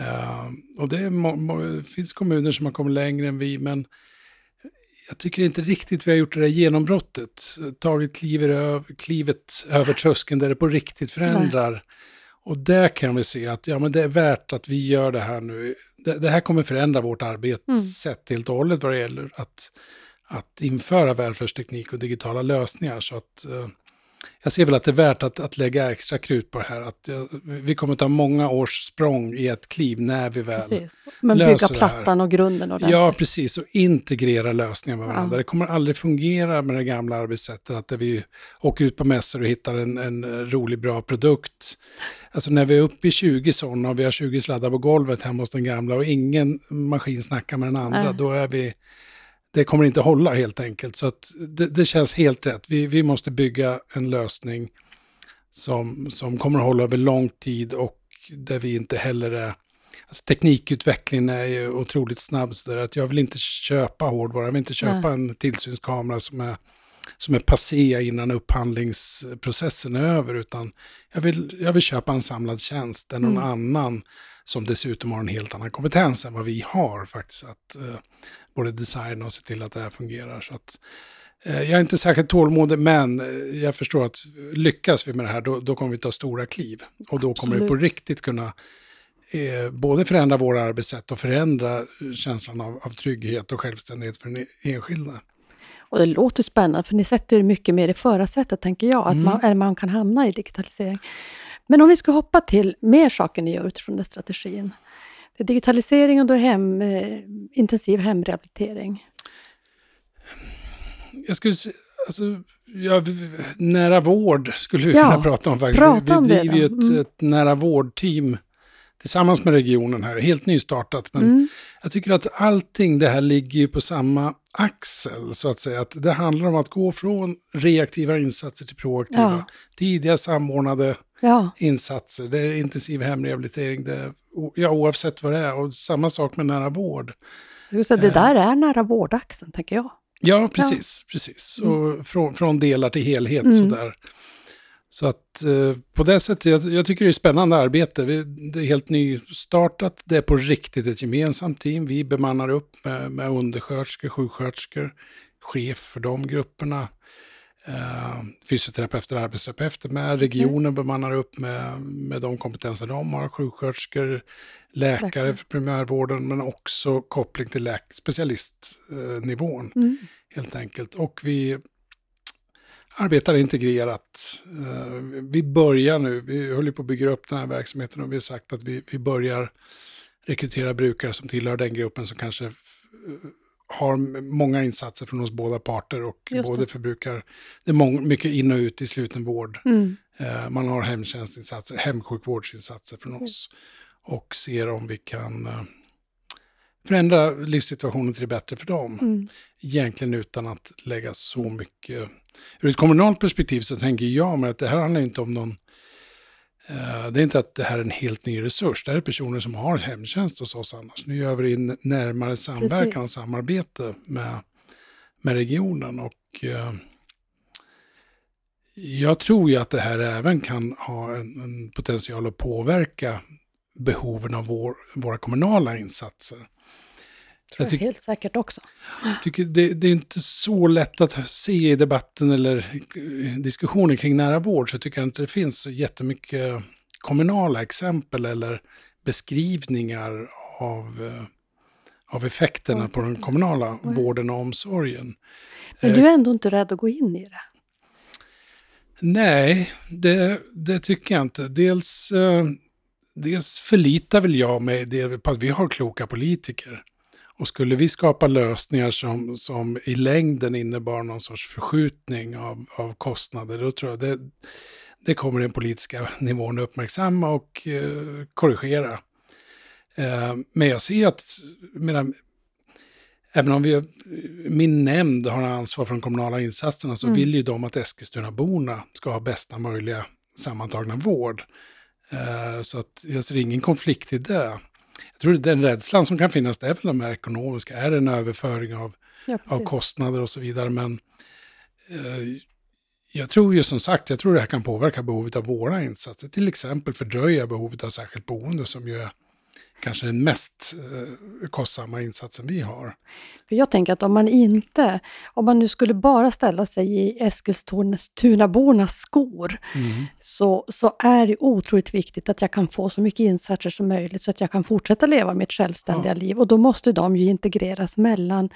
Uh, och det, är, det finns kommuner som har kommit längre än vi, men jag tycker inte riktigt vi har gjort det där genombrottet. Tagit klivet, klivet över tröskeln där det på riktigt förändrar. Nej. Och där kan vi se att ja, men det är värt att vi gör det här nu. Det, det här kommer förändra vårt arbetssätt mm. helt och hållet vad det gäller att, att införa välfärdsteknik och digitala lösningar. Så att, uh, jag ser väl att det är värt att, att lägga extra krut på det här. Att, vi kommer ta många års språng i ett kliv när vi väl precis. Men bygga plattan och grunden ordentligt. Ja, precis. Och integrera lösningar med varandra. Ja. Det kommer aldrig fungera med det gamla arbetssättet, att vi åker ut på mässor och hittar en, en rolig, bra produkt. Alltså när vi är uppe i 20 sådana och vi har 20 sladdar på golvet hemma hos den gamla och ingen maskin snackar med den andra, Nej. då är vi det kommer inte hålla helt enkelt. Så att det, det, känns helt rätt. Vi, vi måste bygga en lösning som, som kommer att hålla över lång tid och där vi inte heller är... Alltså teknikutvecklingen är ju otroligt snabb så där att jag vill inte köpa hårdvara, jag vill inte köpa Nej. en tillsynskamera som är, som är passé innan upphandlingsprocessen är över, utan jag vill, jag vill köpa en samlad tjänst där någon mm. annan som dessutom har en helt annan kompetens än vad vi har faktiskt, att eh, både designa och se till att det här fungerar. Så att, eh, jag är inte särskilt tålmodig, men eh, jag förstår att lyckas vi med det här, då, då kommer vi ta stora kliv. Och då Absolut. kommer vi på riktigt kunna eh, både förändra våra arbetssätt och förändra känslan av, av trygghet och självständighet för den enskilda. Och det låter spännande, för ni sätter er mycket mer i förarsätet, tänker jag, att mm. man, man kan hamna i digitalisering. Men om vi ska hoppa till mer saker ni gör utifrån den strategin. Det är digitalisering och då hem, eh, intensiv hemrehabilitering. Jag skulle säga, alltså, ja, nära vård skulle vi ja, kunna prata om faktiskt. Prata om vi driver ju ett, mm. ett nära vårdteam tillsammans med regionen här, helt nystartat. Men mm. jag tycker att allting det här ligger på samma axel, så att säga. Att det handlar om att gå från reaktiva insatser till proaktiva, ja. tidiga samordnade ja. insatser. Det är intensiv hemrehabilitering, det är, ja, oavsett vad det är. Och samma sak med nära vård. Så det där är nära vårdaxeln, tänker jag. Ja, precis. Ja. precis. Mm. Och från, från delar till helhet mm. sådär. Så att eh, på det sättet, jag, jag, tycker det är spännande arbete. Vi, det är helt nystartat, det är på riktigt ett gemensamt team. Vi bemannar upp med, med undersköterskor, sjuksköterskor, chef för de grupperna eh, fysioterapeuter och arbetsterapeuter med. Regionen mm. bemannar upp med, med de kompetenser de har, sjuksköterskor, läkare Läkare. för primärvården, men också koppling till läk specialistnivån mm. helt enkelt. Och vi arbetar integrerat. Eh, vi börjar nu, vi håller på att bygga upp den här verksamheten och vi har sagt att vi, vi börjar rekrytera brukare som tillhör den gruppen som kanske har många insatser från oss båda parter och både förbrukar, det är många, mycket in och ut i slutenvård. Mm. Eh, man har hemtjänstinsatser, hemsjukvårdsinsatser från mm. oss och ser om vi kan eh, förändra livssituationen till det bättre för dem. Mm. Egentligen utan att lägga så mycket... Ur ett kommunalt perspektiv så tänker jag mig att det här handlar inte om någon det är inte att det här är en helt ny resurs, det här är personer som har hemtjänst hos oss annars. Nu gör vi in närmare samverkan Precis. och samarbete med, med regionen. Och eh, jag tror ju att det här även kan ha en, en potential att påverka behoven av vår, våra kommunala insatser tror jag, jag helt säkert också. tycker det, det, är inte så lätt att se i debatten eller diskussionen kring nära vård, så jag tycker inte det finns så jättemycket kommunala exempel eller beskrivningar av, eh, av effekterna på den kommunala vården och omsorgen. Men du är ändå inte rädd att gå in i det? Nej, det, det tycker jag inte. Dels, eh, dels förlitar väl jag mig på att vi har kloka politiker. Och skulle vi skapa lösningar som, som i längden innebar någon sorts förskjutning av, av kostnader, då tror jag det, det kommer den politiska nivån uppmärksamma och eh, korrigera. Eh, men jag ser att, menar, även om vi, min nämnd har ansvar för de kommunala insatserna, så mm. vill ju de att Eskilstunaborna ska ha bästa möjliga sammantagna vård. Eh, så att jag ser ingen konflikt i det jag tror den rädslan som kan finnas, det är väl de här ekonomiska, är det en överföring av, ja, av kostnader och så vidare. Men eh, jag tror ju som sagt, jag tror det här kan påverka behovet av våra insatser. Till exempel fördröja behovet av särskilt boende som ju är kanske den mest eh, kostsamma insatsen vi har. För jag tänker att om man inte, om man nu skulle bara ställa sig i Eskilstunabornas skor, mm. så, så är det otroligt viktigt att jag kan få så mycket insatser som möjligt så att jag kan fortsätta leva mitt självständiga ja. liv. Och då måste de ju integreras mellan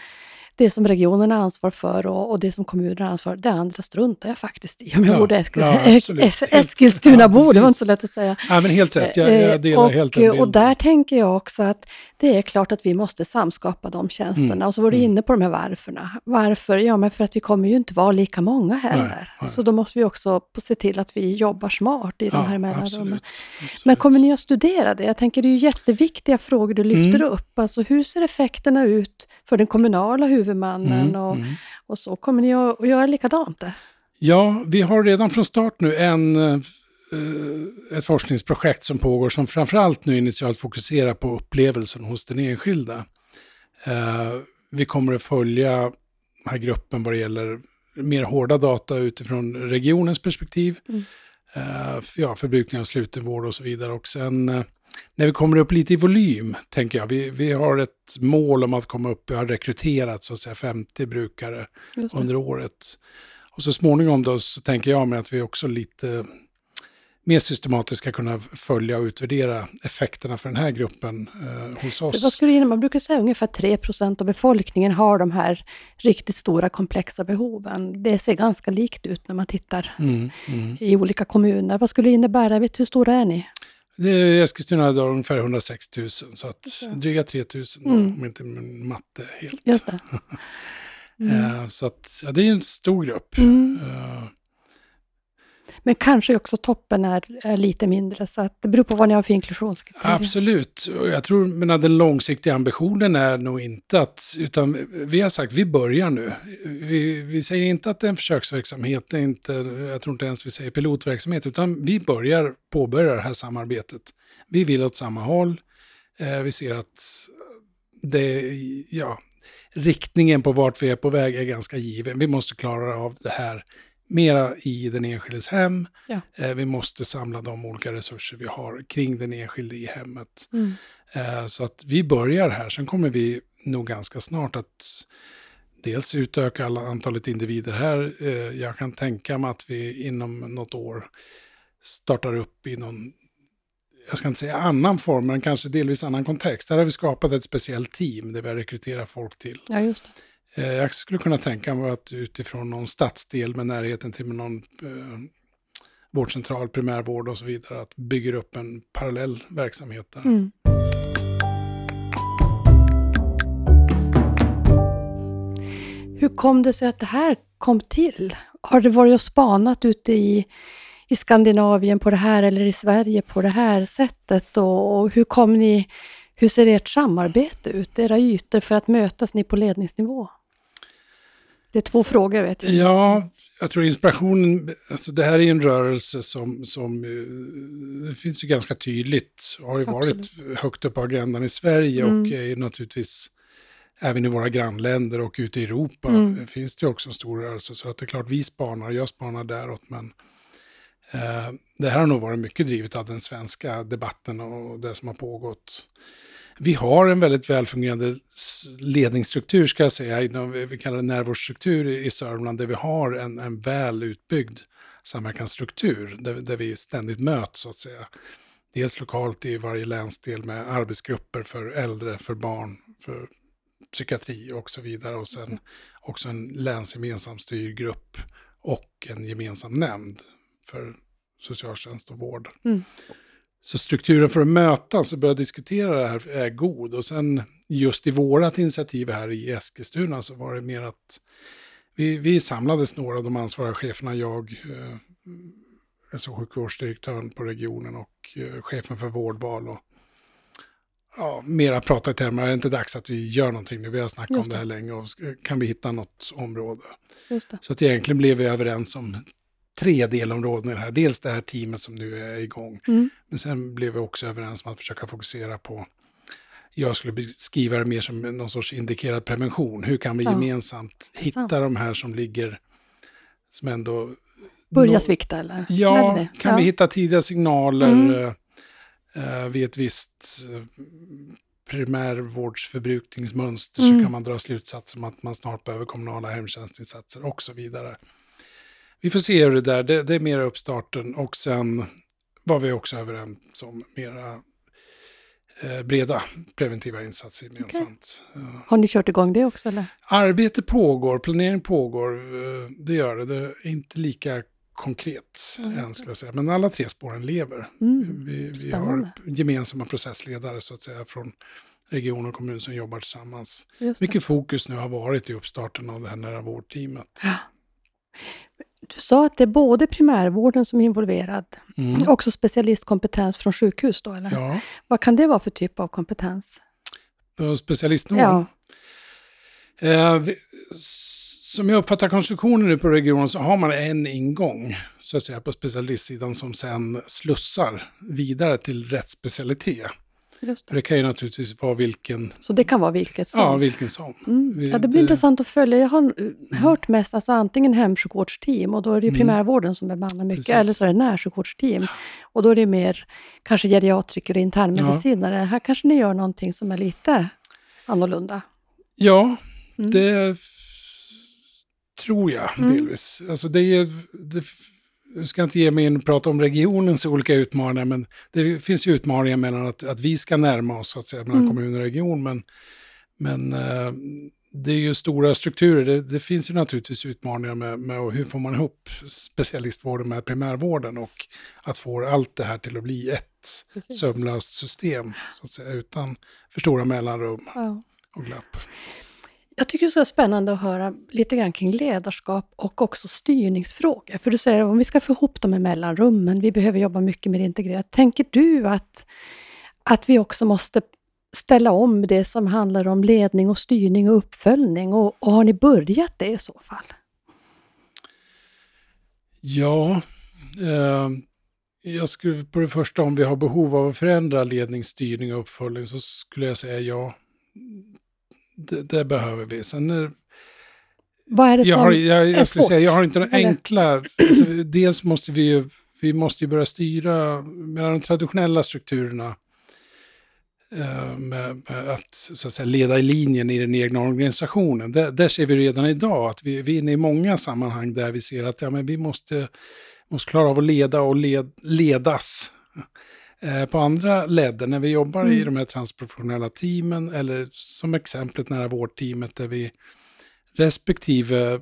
det som regionen har ansvar för och, och det som kommunen har ansvar för, det andra struntar jag faktiskt i. Om jag Ja, borde Eskil, ja. Es- Eskilstunabo, ja, det var inte så lätt att säga. Ja, men helt rätt, jag, Eh, jag delar och, helt den bilden. och där tänker jag också att det är klart att vi måste samskapa de tjänsterna. Mm, Och så var du mm. inne på de här varförna. Varför? Ja, men för att vi kommer ju inte vara lika många heller. Nej, nej. Så då måste vi också se till att vi jobbar smart i de Ja, här mellanrummen. Men kommer ni att studera det? Jag tänker det är ju jätteviktiga frågor du lyfter Mm. upp. Alltså hur ser effekterna ut för den kommunala huvudmannen? Mm, och, mm. och så kommer ni att, att göra likadant där? Ja, vi har redan från start nu en, eh, ett forskningsprojekt som pågår som framförallt nu initialt fokuserar på upplevelsen hos den enskilda. Eh, vi kommer att följa den här gruppen vad det gäller mer hårda data utifrån regionens perspektiv. Mm. Eh, ja, förbrukning av slutenvård och så vidare. Och sen eh, när vi kommer upp lite i volym, tänker jag, vi, vi har ett mål om att komma upp, vi har rekryterat så att säga 50 brukare under året. Och så småningom då så tänker jag mig att vi också lite mer systematiskt ska kunna följa och utvärdera effekterna för den här gruppen eh, hos Vad oss. skulle det innebära? Man brukar säga ungefär 3 av befolkningen har de här riktigt stora komplexa behoven. Det ser ganska likt ut när man tittar Mm, mm. i olika kommuner. Vad skulle det innebära? Vet hur stora är ni? Det är I Eskilstuna har ungefär 106 000, så att dryga 3 000 då, Mm. om inte min matte helt. Just det. Mm. Eh, så att, ja, det är en stor grupp. Mm. Men kanske också toppen är, är lite mindre, så att det beror på vad ni har för inklusionskriterier. Absolut, och jag tror men den långsiktiga ambitionen är nog inte att, utan vi har sagt vi börjar nu. Vi, vi säger inte att det är en försöksverksamhet, det är inte, jag tror inte ens vi säger pilotverksamhet, utan vi börjar påbörja det här samarbetet. Vi vill åt samma håll, eh, vi ser att det, ja, riktningen på vart vi är på väg är ganska given. Vi måste klara av det här mera i den enskildes hem. Ja. Eh, Vi måste samla de olika resurser vi har kring den enskilde i hemmet. Mm. Eh, Så att vi börjar här, sen kommer vi nog ganska snart att dels utöka alla antalet individer här. Eh, Jag kan tänka mig att vi inom något år startar upp i någon, jag ska inte säga annan form, men kanske delvis annan kontext. Där har vi skapat ett speciellt team där vi har rekryterat folk till. Ja, just det. Eh, jag skulle kunna tänka mig att utifrån någon stadsdel med närheten till någon eh, vårdcentral, primärvård och så vidare, att bygga upp en parallell verksamhet där. Mm. Hur kom det sig att det här kom till? Har det varit och spanat ute i, i Skandinavien på det här eller i Sverige på det här sättet? Och, och hur kom ni, hur ser ert samarbete ut, era ytor för att mötas ni på ledningsnivå? Det är två frågor vet jag. Ja, jag tror inspirationen, alltså det här är en rörelse som, som eh, det finns ju ganska tydligt, har ju varit högt upp på agendan i Sverige och Mm. är ju naturligtvis även i våra grannländer och ute i Europa Mm. finns det ju också en stor rörelse. Så att det är klart, vi spanar, jag spanar däråt, men eh, det här har nog varit mycket drivet av den svenska debatten och det som har pågått. Vi har en väldigt välfungerande ledningsstruktur, ska jag säga, inom, vi kallar det närvårdsstruktur i i Sörmland, där vi har en, en väl utbyggd samverkansstruktur, där, där vi ständigt möts, så att säga. Dels lokalt i varje länsdel med arbetsgrupper för äldre, för barn, för psykiatri och så vidare. Och sen också en länsgemensam styrgrupp och en gemensam nämnd för socialtjänst och vård. Mm. Så strukturen för att mötas och börja diskutera det här är god. Och sen just i vårat initiativ här i Eskilstuna så var det mer att vi, vi samlades några av de ansvariga cheferna, jag, eh, och sjukvårdsdirektören på regionen och eh, chefen för vårdval. Och, ja, mera prata i termer, är det inte dags att vi gör någonting nu? Vi har snackat Just om det här länge och kan vi hitta något område? Det. Så att egentligen blev vi överens om tre delområden i det här. Dels det här teamet som nu är igång. Mm. Men sen blev vi också överens om att försöka fokusera på, jag skulle beskriva det mer som någon sorts indikerad prevention. Hur kan vi Ja, gemensamt hitta sant. de här som ligger, som ändå... Börja nå- svikta eller? Ja, det det? kan ja. vi hitta tidiga signaler Mm. eh, eh, vid ett visst eh, primärvårdsförbrukningsmönster Mm. så kan man dra slutsatser om att man snart behöver kommunala hemtjänstinsatser och så vidare. Vi får se hur det där, det, det är mera uppstarten och sen var vi också överens om mera eh, breda preventiva insatser gemensamt. Okay. Har ni kört igång det också? Eller? Arbete pågår, planering pågår, eh, det gör det. Det är inte lika konkret mm. än skulle jag säga. Men alla tre spåren lever. Mm. Vi, vi har gemensamma processledare så att säga från region och kommun som jobbar tillsammans. Mycket fokus nu har varit i uppstarten av det här nära vårdteamet. Ja. Du sa att det är både primärvården som är involverad, mm. också specialistkompetens från sjukhus då, eller? Ja. Vad kan det vara för typ av kompetens? På specialistnivå? Ja. Eh, som jag uppfattar konstruktionen nu på regionen så har man en ingång, så att säga, på specialistsidan som sen slussar vidare till rätt specialitet. Just det. det kan ju naturligtvis vara vilken... Så det kan vara vilket som? Ja, vilken som. Mm. Ja, det blir intressant att följa. Jag har mm. hört mest alltså antingen hemsjukvårdsteam och då är det ju mm. primärvården som bemannar mycket, Precis. eller så är det närsjukvårdsteam. Och då är det mer kanske geriatriker och internmedicinare. Ja. Här kanske ni gör någonting som är lite annorlunda? Ja, mm. det tror jag delvis. Alltså det är, det, jag ska inte ge mig in och prata om regionens olika utmaningar, men det finns ju utmaningar mellan att, att vi ska närma oss, så att säga, mellan mm. kommun och region. Men, men uh, det är ju stora strukturer. Det, det, finns ju naturligtvis utmaningar med, med hur får man ihop specialistvården med primärvården och att få allt det här till att bli ett Precis. sömlöst system, så att säga, utan för stora mellanrum ja. och glapp. Jag tycker det är så spännande att höra lite grann kring ledarskap och också styrningsfrågor. För du säger om vi ska få ihop de här mellanrummen, vi behöver jobba mycket mer integrerat. Tänker du att, att vi också måste ställa om det som handlar om ledning och styrning och uppföljning? Och, och har ni börjat det i så fall? Ja, eh, jag skulle på det första om vi har behov av att förändra ledning, styrning och uppföljning så skulle jag säga ja det, det behöver vi. Sen Vad är det som jag har, jag, jag är svårt? Säga, jag har inte den enkla... Alltså, dels måste vi ju vi måste ju börja styra mellan de traditionella strukturerna eh, med, med, att, så att säga, leda i linjen i den egna organisationen. Där, där ser vi redan idag att vi, vi är inne i många sammanhang där vi ser att ja, men vi måste, måste klara av att leda och led, ledas. Eh, på andra ledder, när vi jobbar mm. i de här transprofessionella teamen, eller som exemplet nära vårdteamet, där vi respektive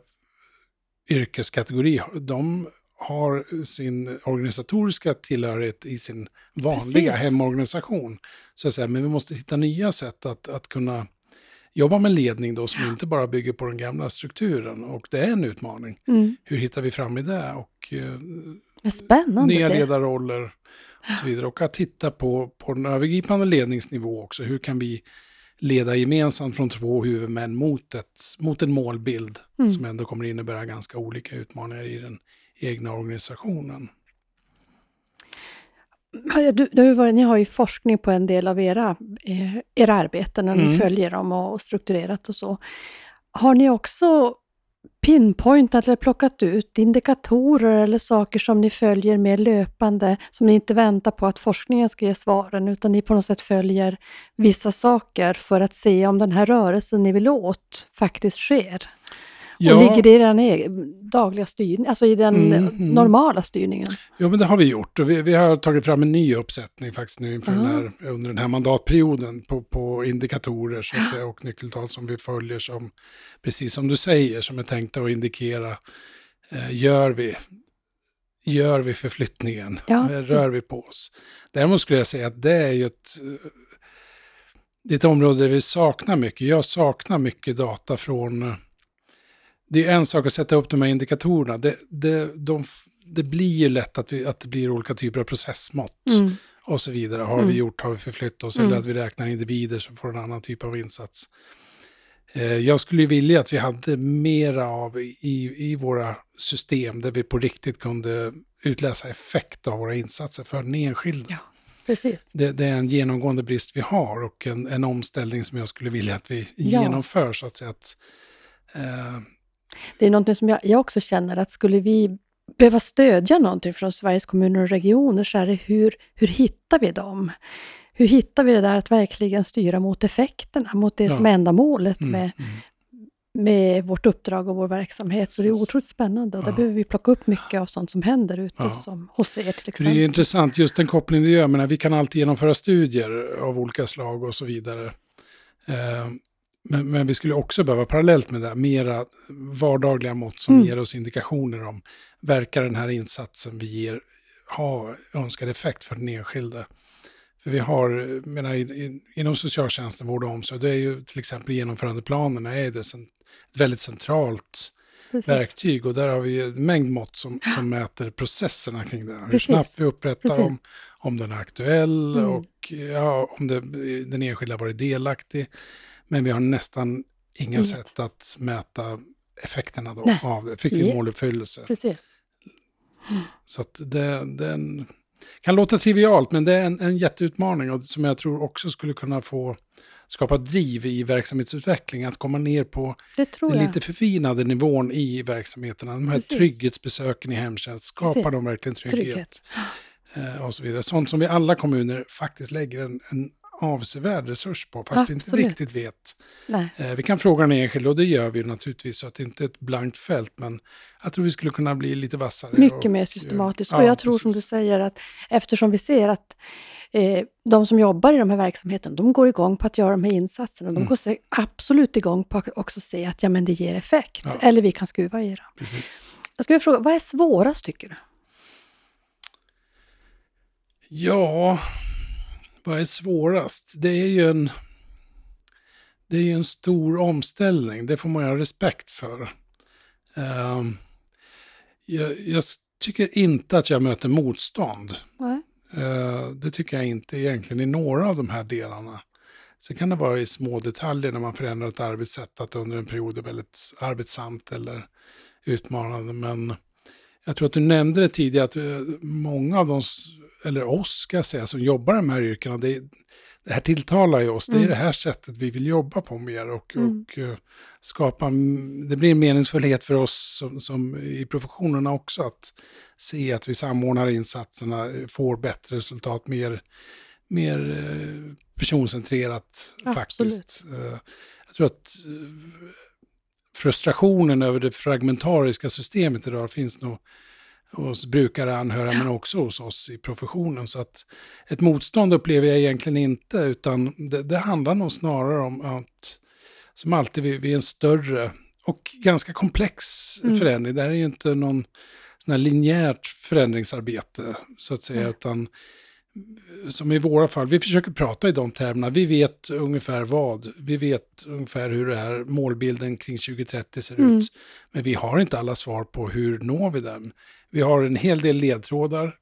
yrkeskategori, de har sin organisatoriska tillhörighet i sin vanliga Precis. hemorganisation. Så att säga. Men vi måste hitta nya sätt att, att kunna jobba med ledning då som ja. inte bara bygger på den gamla strukturen. Och det är en utmaning. Mm. Hur hittar vi fram i det? Och, eh, Spännande. Nya ledarroller och så vidare. Och att titta på, på en övergripande ledningsnivå också. Hur kan vi leda gemensamt från två huvudmän mot, ett, mot en målbild mm. som ändå kommer innebära ganska olika utmaningar i den egna organisationen. Du, du har ni har ju forskning på en del av era, eh, era arbeten, när mm. ni följer dem och, och strukturerat och så. Har ni också pinpointat eller plockat ut indikatorer eller saker som ni följer med löpande, som ni inte väntar på att forskningen ska ge svaren, utan ni på något sätt följer vissa saker för att se om den här rörelsen ni vill åt faktiskt sker? Ja. Och ligger i den dagliga styrningen, alltså i den mm, mm. normala styrningen? Ja, men det har vi gjort. Och vi, vi har tagit fram en ny uppsättning faktiskt nu inför den här, under den här mandatperioden på, på indikatorer så att säga, och nyckeltal som vi följer som, precis som du säger, som är tänkta att indikera, eh, gör vi gör vi förflyttningen? Ja, Rör vi på oss? Däremot skulle jag säga att det är ju ett, det är ett område där vi saknar mycket. Jag saknar mycket data från det är en sak att sätta upp de här indikatorerna. Det, det, de, det blir ju lätt att, vi, att det blir olika typer av processmått. Mm. Och så vidare. Har mm. vi gjort, har vi förflyttat oss? Mm. Eller att vi räknar individer som får en annan typ av insats. Eh, jag skulle vilja att vi hade mera av i, i våra system där vi på riktigt kunde utläsa effekt av våra insatser för den enskilde. Ja, precis. Det, det, är en genomgående brist vi har och en, en omställning som jag skulle vilja att vi ja. genomför. Så att säga att, eh, det är något som jag, jag också känner att skulle vi behöva stödja någonting från Sveriges kommuner och regioner så är det hur, hur hittar vi dem? Hur hittar vi det där att verkligen styra mot effekterna, mot det ja. som är ändamålet mm, med, mm. med vårt uppdrag och vår verksamhet. Så det är otroligt spännande och där Ja. behöver vi plocka upp mycket av sånt som händer ute, Ja. som hos er till För det exempel. är intressant, just den koppling du gör, men vi kan alltid genomföra studier av olika slag och så vidare. Eh, Men, men vi skulle också behöva parallellt med det, mera vardagliga mått som Mm. ger oss indikationer om, verkar den här insatsen vi ger ha önskad effekt för den enskilde? För vi har, menar, i- i- inom socialtjänsten, vård och omsorg, det är ju till exempel genomförandeplanerna är det cen- ett väldigt centralt Precis. verktyg och där har vi en mängd mått som, som mäter processerna kring det. Hur Precis. snabbt vi upprättar Precis. dem, om den är aktuell Mm. och ja, om det, den enskilda varit delaktig. Men vi har nästan inga Inget. sätt att mäta effekterna då Nej. av det. Fick vi måluppfyllelse. Precis. Så att det, den kan låta trivialt, men det är en, en jätteutmaning och som jag tror också skulle kunna få skapa driv i verksamhetsutveckling, att komma ner på den lite förfinade nivån i verksamheterna. De här Precis. trygghetsbesöken i hemtjänst, skapar Precis. de verkligen trygghet? Trygghet. Eh, och så vidare. Sånt som vi alla kommuner faktiskt lägger en, en avsevärd resurs på, fast vi inte Absolut. riktigt vet. Eh, vi kan fråga den enskilde och det gör vi naturligtvis, så att det inte är ett blankt fält, men jag tror vi skulle kunna bli lite vassare. Mycket och, mer systematiskt. ja, och jag tror som du precis. säger att eftersom vi ser att eh, de som jobbar i de här verksamheterna, de går igång på att göra de här insatserna. De Mm. går absolut igång på att också se att ja, men det ger effekt. Ja. Eller vi kan skruva i dem. Precis. Jag skulle fråga, vad är svårast tycker du? Ja, vad är svårast? Det är ju en, det är ju en stor omställning, det får man ha respekt för. Ehm, jag, jag tycker inte att jag möter motstånd. Eh, det tycker jag inte egentligen i några av de här delarna. Sen kan det vara i små detaljer när man förändrar ett arbetssätt, att under en period är väldigt arbetsamt eller utmanande. Men jag tror att du nämnde det tidigare, att eh, många av de, eller oss ska jag säga, som jobbar i de här yrkena, det, det här tilltalar ju oss. Det är Mm. det här sättet vi vill jobba på mer och, Mm. och eh, skapa, det blir en meningsfullhet för oss som, som i professionerna också, att se att vi samordnar insatserna, eh, får bättre resultat, mer, mer eh, personcentrerat Absolut. faktiskt. Jag tror att frustrationen över det fragmentariska systemet idag finns nog hos brukare, anhöriga, men också hos oss i professionen. Så att ett motstånd upplever jag egentligen inte, utan det, det handlar nog snarare om att, som alltid vid, vid en större och ganska komplex Mm. förändring, det här är ju inte någon sån linjärt förändringsarbete, så att säga, Nej. utan som i våra fall, vi försöker prata i de termerna. Vi vet ungefär vad. Vi vet ungefär hur det här målbilden kring 2030 ser Mm. ut. Men vi har inte alla svar på hur når vi den. Vi har en hel del ledtrådar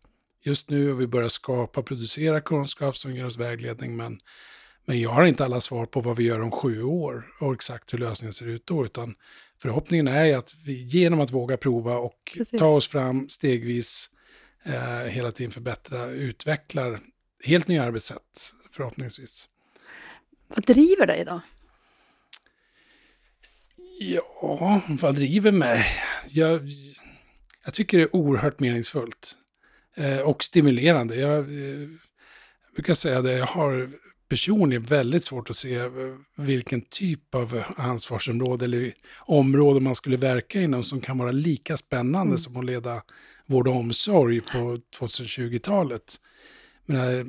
just nu och vi börjar skapa, producera kunskap som ger oss vägledning. Men, men jag har inte alla svar på vad vi gör om sju år och exakt hur lösningen ser ut då. Utan förhoppningen är att vi genom att våga prova och Precis. ta oss fram stegvis eh, hela tiden förbättra, utvecklar helt nya arbetssätt förhoppningsvis. Vad driver dig då? Ja, vad driver mig? Jag, jag tycker det är oerhört meningsfullt eh, och stimulerande. Jag, eh, brukar säga det, jag har personligen väldigt svårt att se eh, vilken typ av ansvarsområde eller område man skulle verka inom som kan vara lika spännande Mm. som att leda vård och omsorg på 2020-talet. Men, eh,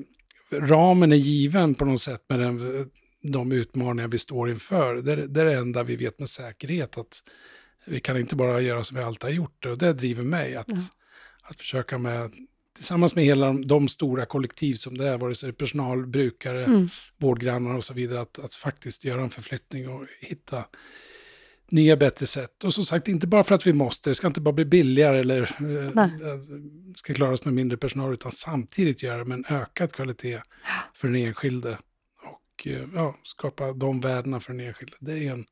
ramen är given på något sätt med den, de utmaningar vi står inför. Det, är- det är det enda vi vet med säkerhet. att Vi kan inte bara göra som vi alltid har gjort. Och det driver mig att, Ja. att försöka med, tillsammans med hela de, de stora kollektiv som det är, vare sig personal, brukare, Mm. vårdgrannar och så vidare, att, att faktiskt göra en förflyttning och hitta nya bättre sätt. Och som sagt, inte bara för att vi måste, det ska inte bara bli billigare eller eh, Nej. eh, ska klaras med mindre personal, utan samtidigt göra med en ökad kvalitet för den enskilde. Och eh, ja, skapa de värdena för den enskilde. Det är en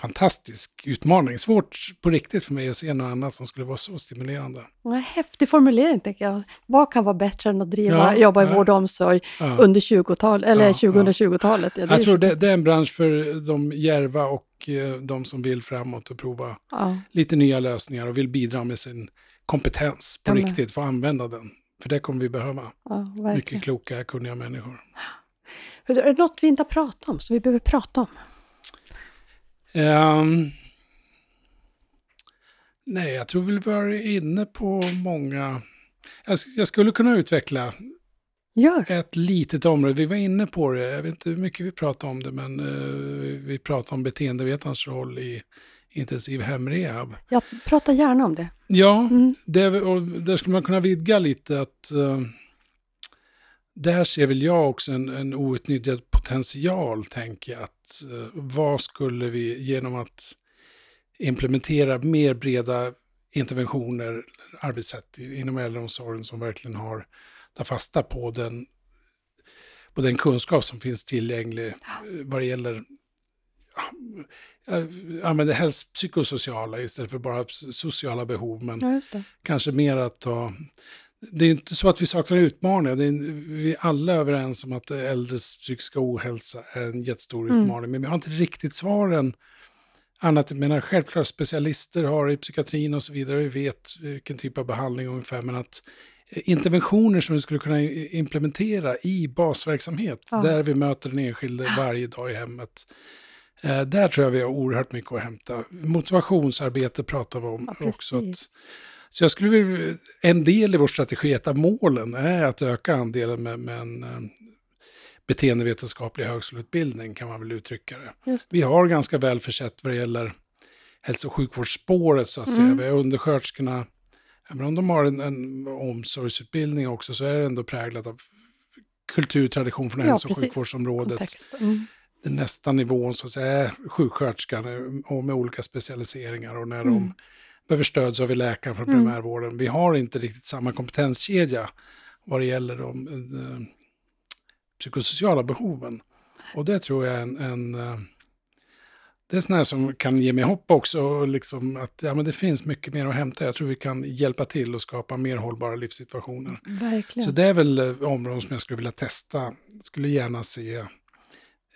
fantastisk utmaning. Svårt på riktigt för mig att se något annat som skulle vara så stimulerande. En häftig formulering tänker jag. Vad kan vara bättre än att driva, Ja, jobba i ja. vård och omsorg Ja. under 20-talet, eller Ja, 2020-talet? Ja, Jag tror det, det är en bransch för de järva och eh, de som vill framåt och prova lite nya lösningar och vill bidra med sin kompetens på riktigt, få använda den. För det kommer vi behöva. Mycket kloka, kunniga människor. Är det något vi inte har pratat om, som vi behöver prata om? Um, nej, jag tror vi var inne på många... Jag, jag skulle kunna utveckla Gör. ett litet område. Vi var inne på det, jag vet inte hur mycket vi pratade om det, men uh, vi pratade om beteendevetarens roll i intensiv hemrehab. Jag pratar gärna om det. Ja, mm. det, och där skulle man kunna vidga lite att uh, där ser väl jag också en, en outnyttjad potential, tänker jag. Att, uh, vad skulle vi genom att implementera mer breda interventioner, arbetssätt inom äldreomsorgen som verkligen har tar fasta på den, på den kunskap som finns tillgänglig eh, vad det gäller jag använder helst psykosociala istället för bara sociala behov. Men ja, kanske mer att ta... Det är inte så att vi saknar utmaningar. Det är, vi är alla överens om att äldres psykiska ohälsa är en jättestor mm. utmaning. Men vi har inte riktigt svaren. Annat, menar, självklart specialister har i psykiatrin och så vidare. Vi vet vilken typ av behandling ungefär. Men att interventioner som vi skulle kunna implementera i basverksamhet, ja. där vi möter den enskilde varje dag i hemmet. Eh, där tror jag vi har oerhört mycket att hämta. Motivationsarbete pratar vi om ja, också. Att, så jag skulle vilja, en del i vår strategi, ett av målen, är att öka andelen med, med en eh, beteendevetenskaplig högskoleutbildning, kan man väl uttrycka det. Vi har ganska väl försett vad det gäller hälso och sjukvårdsspåret, så att mm. säga. Vi har undersköterskorna, Även om de har en, en omsorgsutbildning också så är det ändå präglat av kulturtradition från ja, hälso och sjukvårdsområdet. Mm. Den nästa nivån så att säga är sjuksköterskan och med olika specialiseringar och när mm. de behöver stöd så har vi läkaren från mm. primärvården. Vi har inte riktigt samma kompetenskedja vad det gäller de, de eh, psykosociala behoven. Och det tror jag är en, en eh, det är sådana som kan ge mig hopp också. Liksom att ja, men det finns mycket mer att hämta. Jag tror vi kan hjälpa till och skapa mer hållbara livssituationer. Verkligen. Så det är väl eh, områden som jag skulle vilja testa. Jag skulle gärna se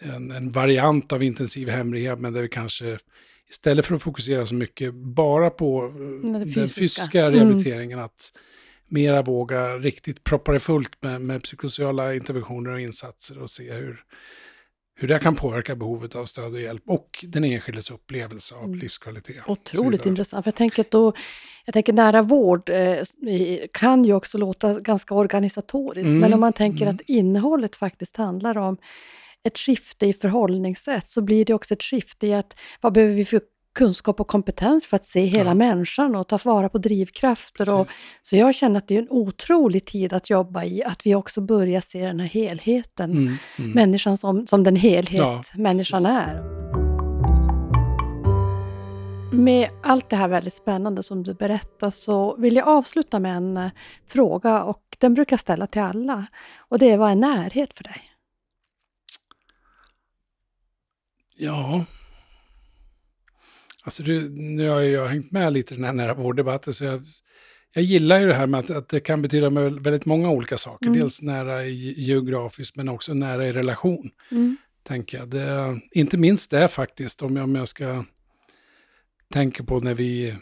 en, en variant av intensiv hemrehab, men där vi kanske istället för att fokusera så mycket bara på eh, den fysiska, fysiska mm. rehabiliteringen, mm. att mera våga riktigt proppa det fullt med, med psykosociala interventioner och insatser och se hur, hur det kan påverka behovet av stöd och hjälp och den enskildes upplevelse av mm. livskvalitet. Otroligt intressant. För jag, tänker då, jag tänker nära vård eh, kan ju också låta ganska organisatoriskt, mm. men om man tänker mm. att innehållet faktiskt handlar om ett skifte i förhållningssätt, så blir det också ett skifte i att vad behöver vi för kunskap och kompetens för att se hela ja. människan och ta vara på drivkrafter. Och, så jag känner att det är en otrolig tid att jobba i, att vi också börjar se den här helheten. Mm, mm. Människan som, som den helhet ja, människan precis. är. Med allt det här väldigt spännande som du berättar så vill jag avsluta med en eh, fråga och den brukar jag ställa till alla. Och det är, vad är närhet för dig? Ja, Alltså du, nu har jag hängt med lite i den här nära vårddebatten, så jag, jag gillar ju det här med att, att det kan betyda väldigt många olika saker. Mm. Dels nära i, geografiskt, men också nära i relation. Mm. Tänker jag. Det, inte minst det faktiskt, om jag, om jag ska tänka på när vi,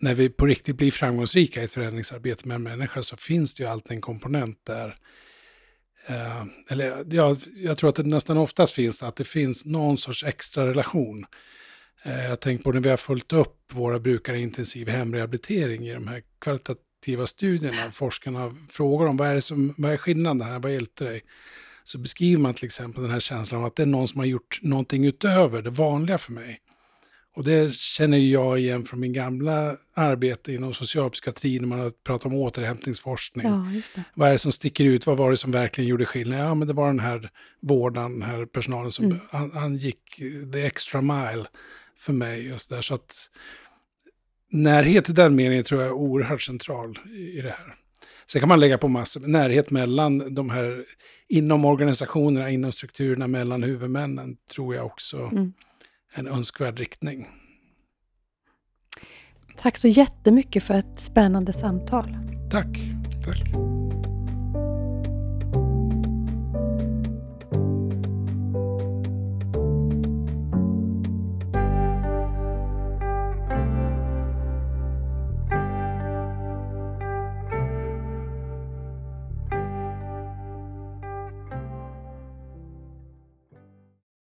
när vi på riktigt blir framgångsrika i ett förändringsarbete med en människa, så finns det ju alltid en komponent där Eh, eller ja, jag tror att det nästan oftast finns att det finns någon sorts extra relation Eh, jag tänker på när vi har följt upp våra brukare i intensiv hemrehabilitering i de här kvalitativa studierna. Forskarna frågar om vad är, det som, vad är skillnaden här, vad hjälpte dig? Så beskriver man till exempel den här känslan av att det är någon som har gjort någonting utöver det vanliga för mig. Och det känner jag igen från min gamla arbete inom socialpsykiatri när man har pratat om återhämtningsforskning. Ja, vad är det som sticker ut? Vad var det som verkligen gjorde skillnad? Ja, men det var den här vårdaren, den här personalen som mm. han, han, gick the extra mile för mig just där. Så att närhet i den meningen tror jag är oerhört central i det här. Sen kan man lägga på massor, närhet mellan de här, inom organisationerna, inom strukturerna, mellan huvudmännen, tror jag också mm. En önskvärd riktning. Tack så jättemycket för ett spännande samtal. Tack. Tack.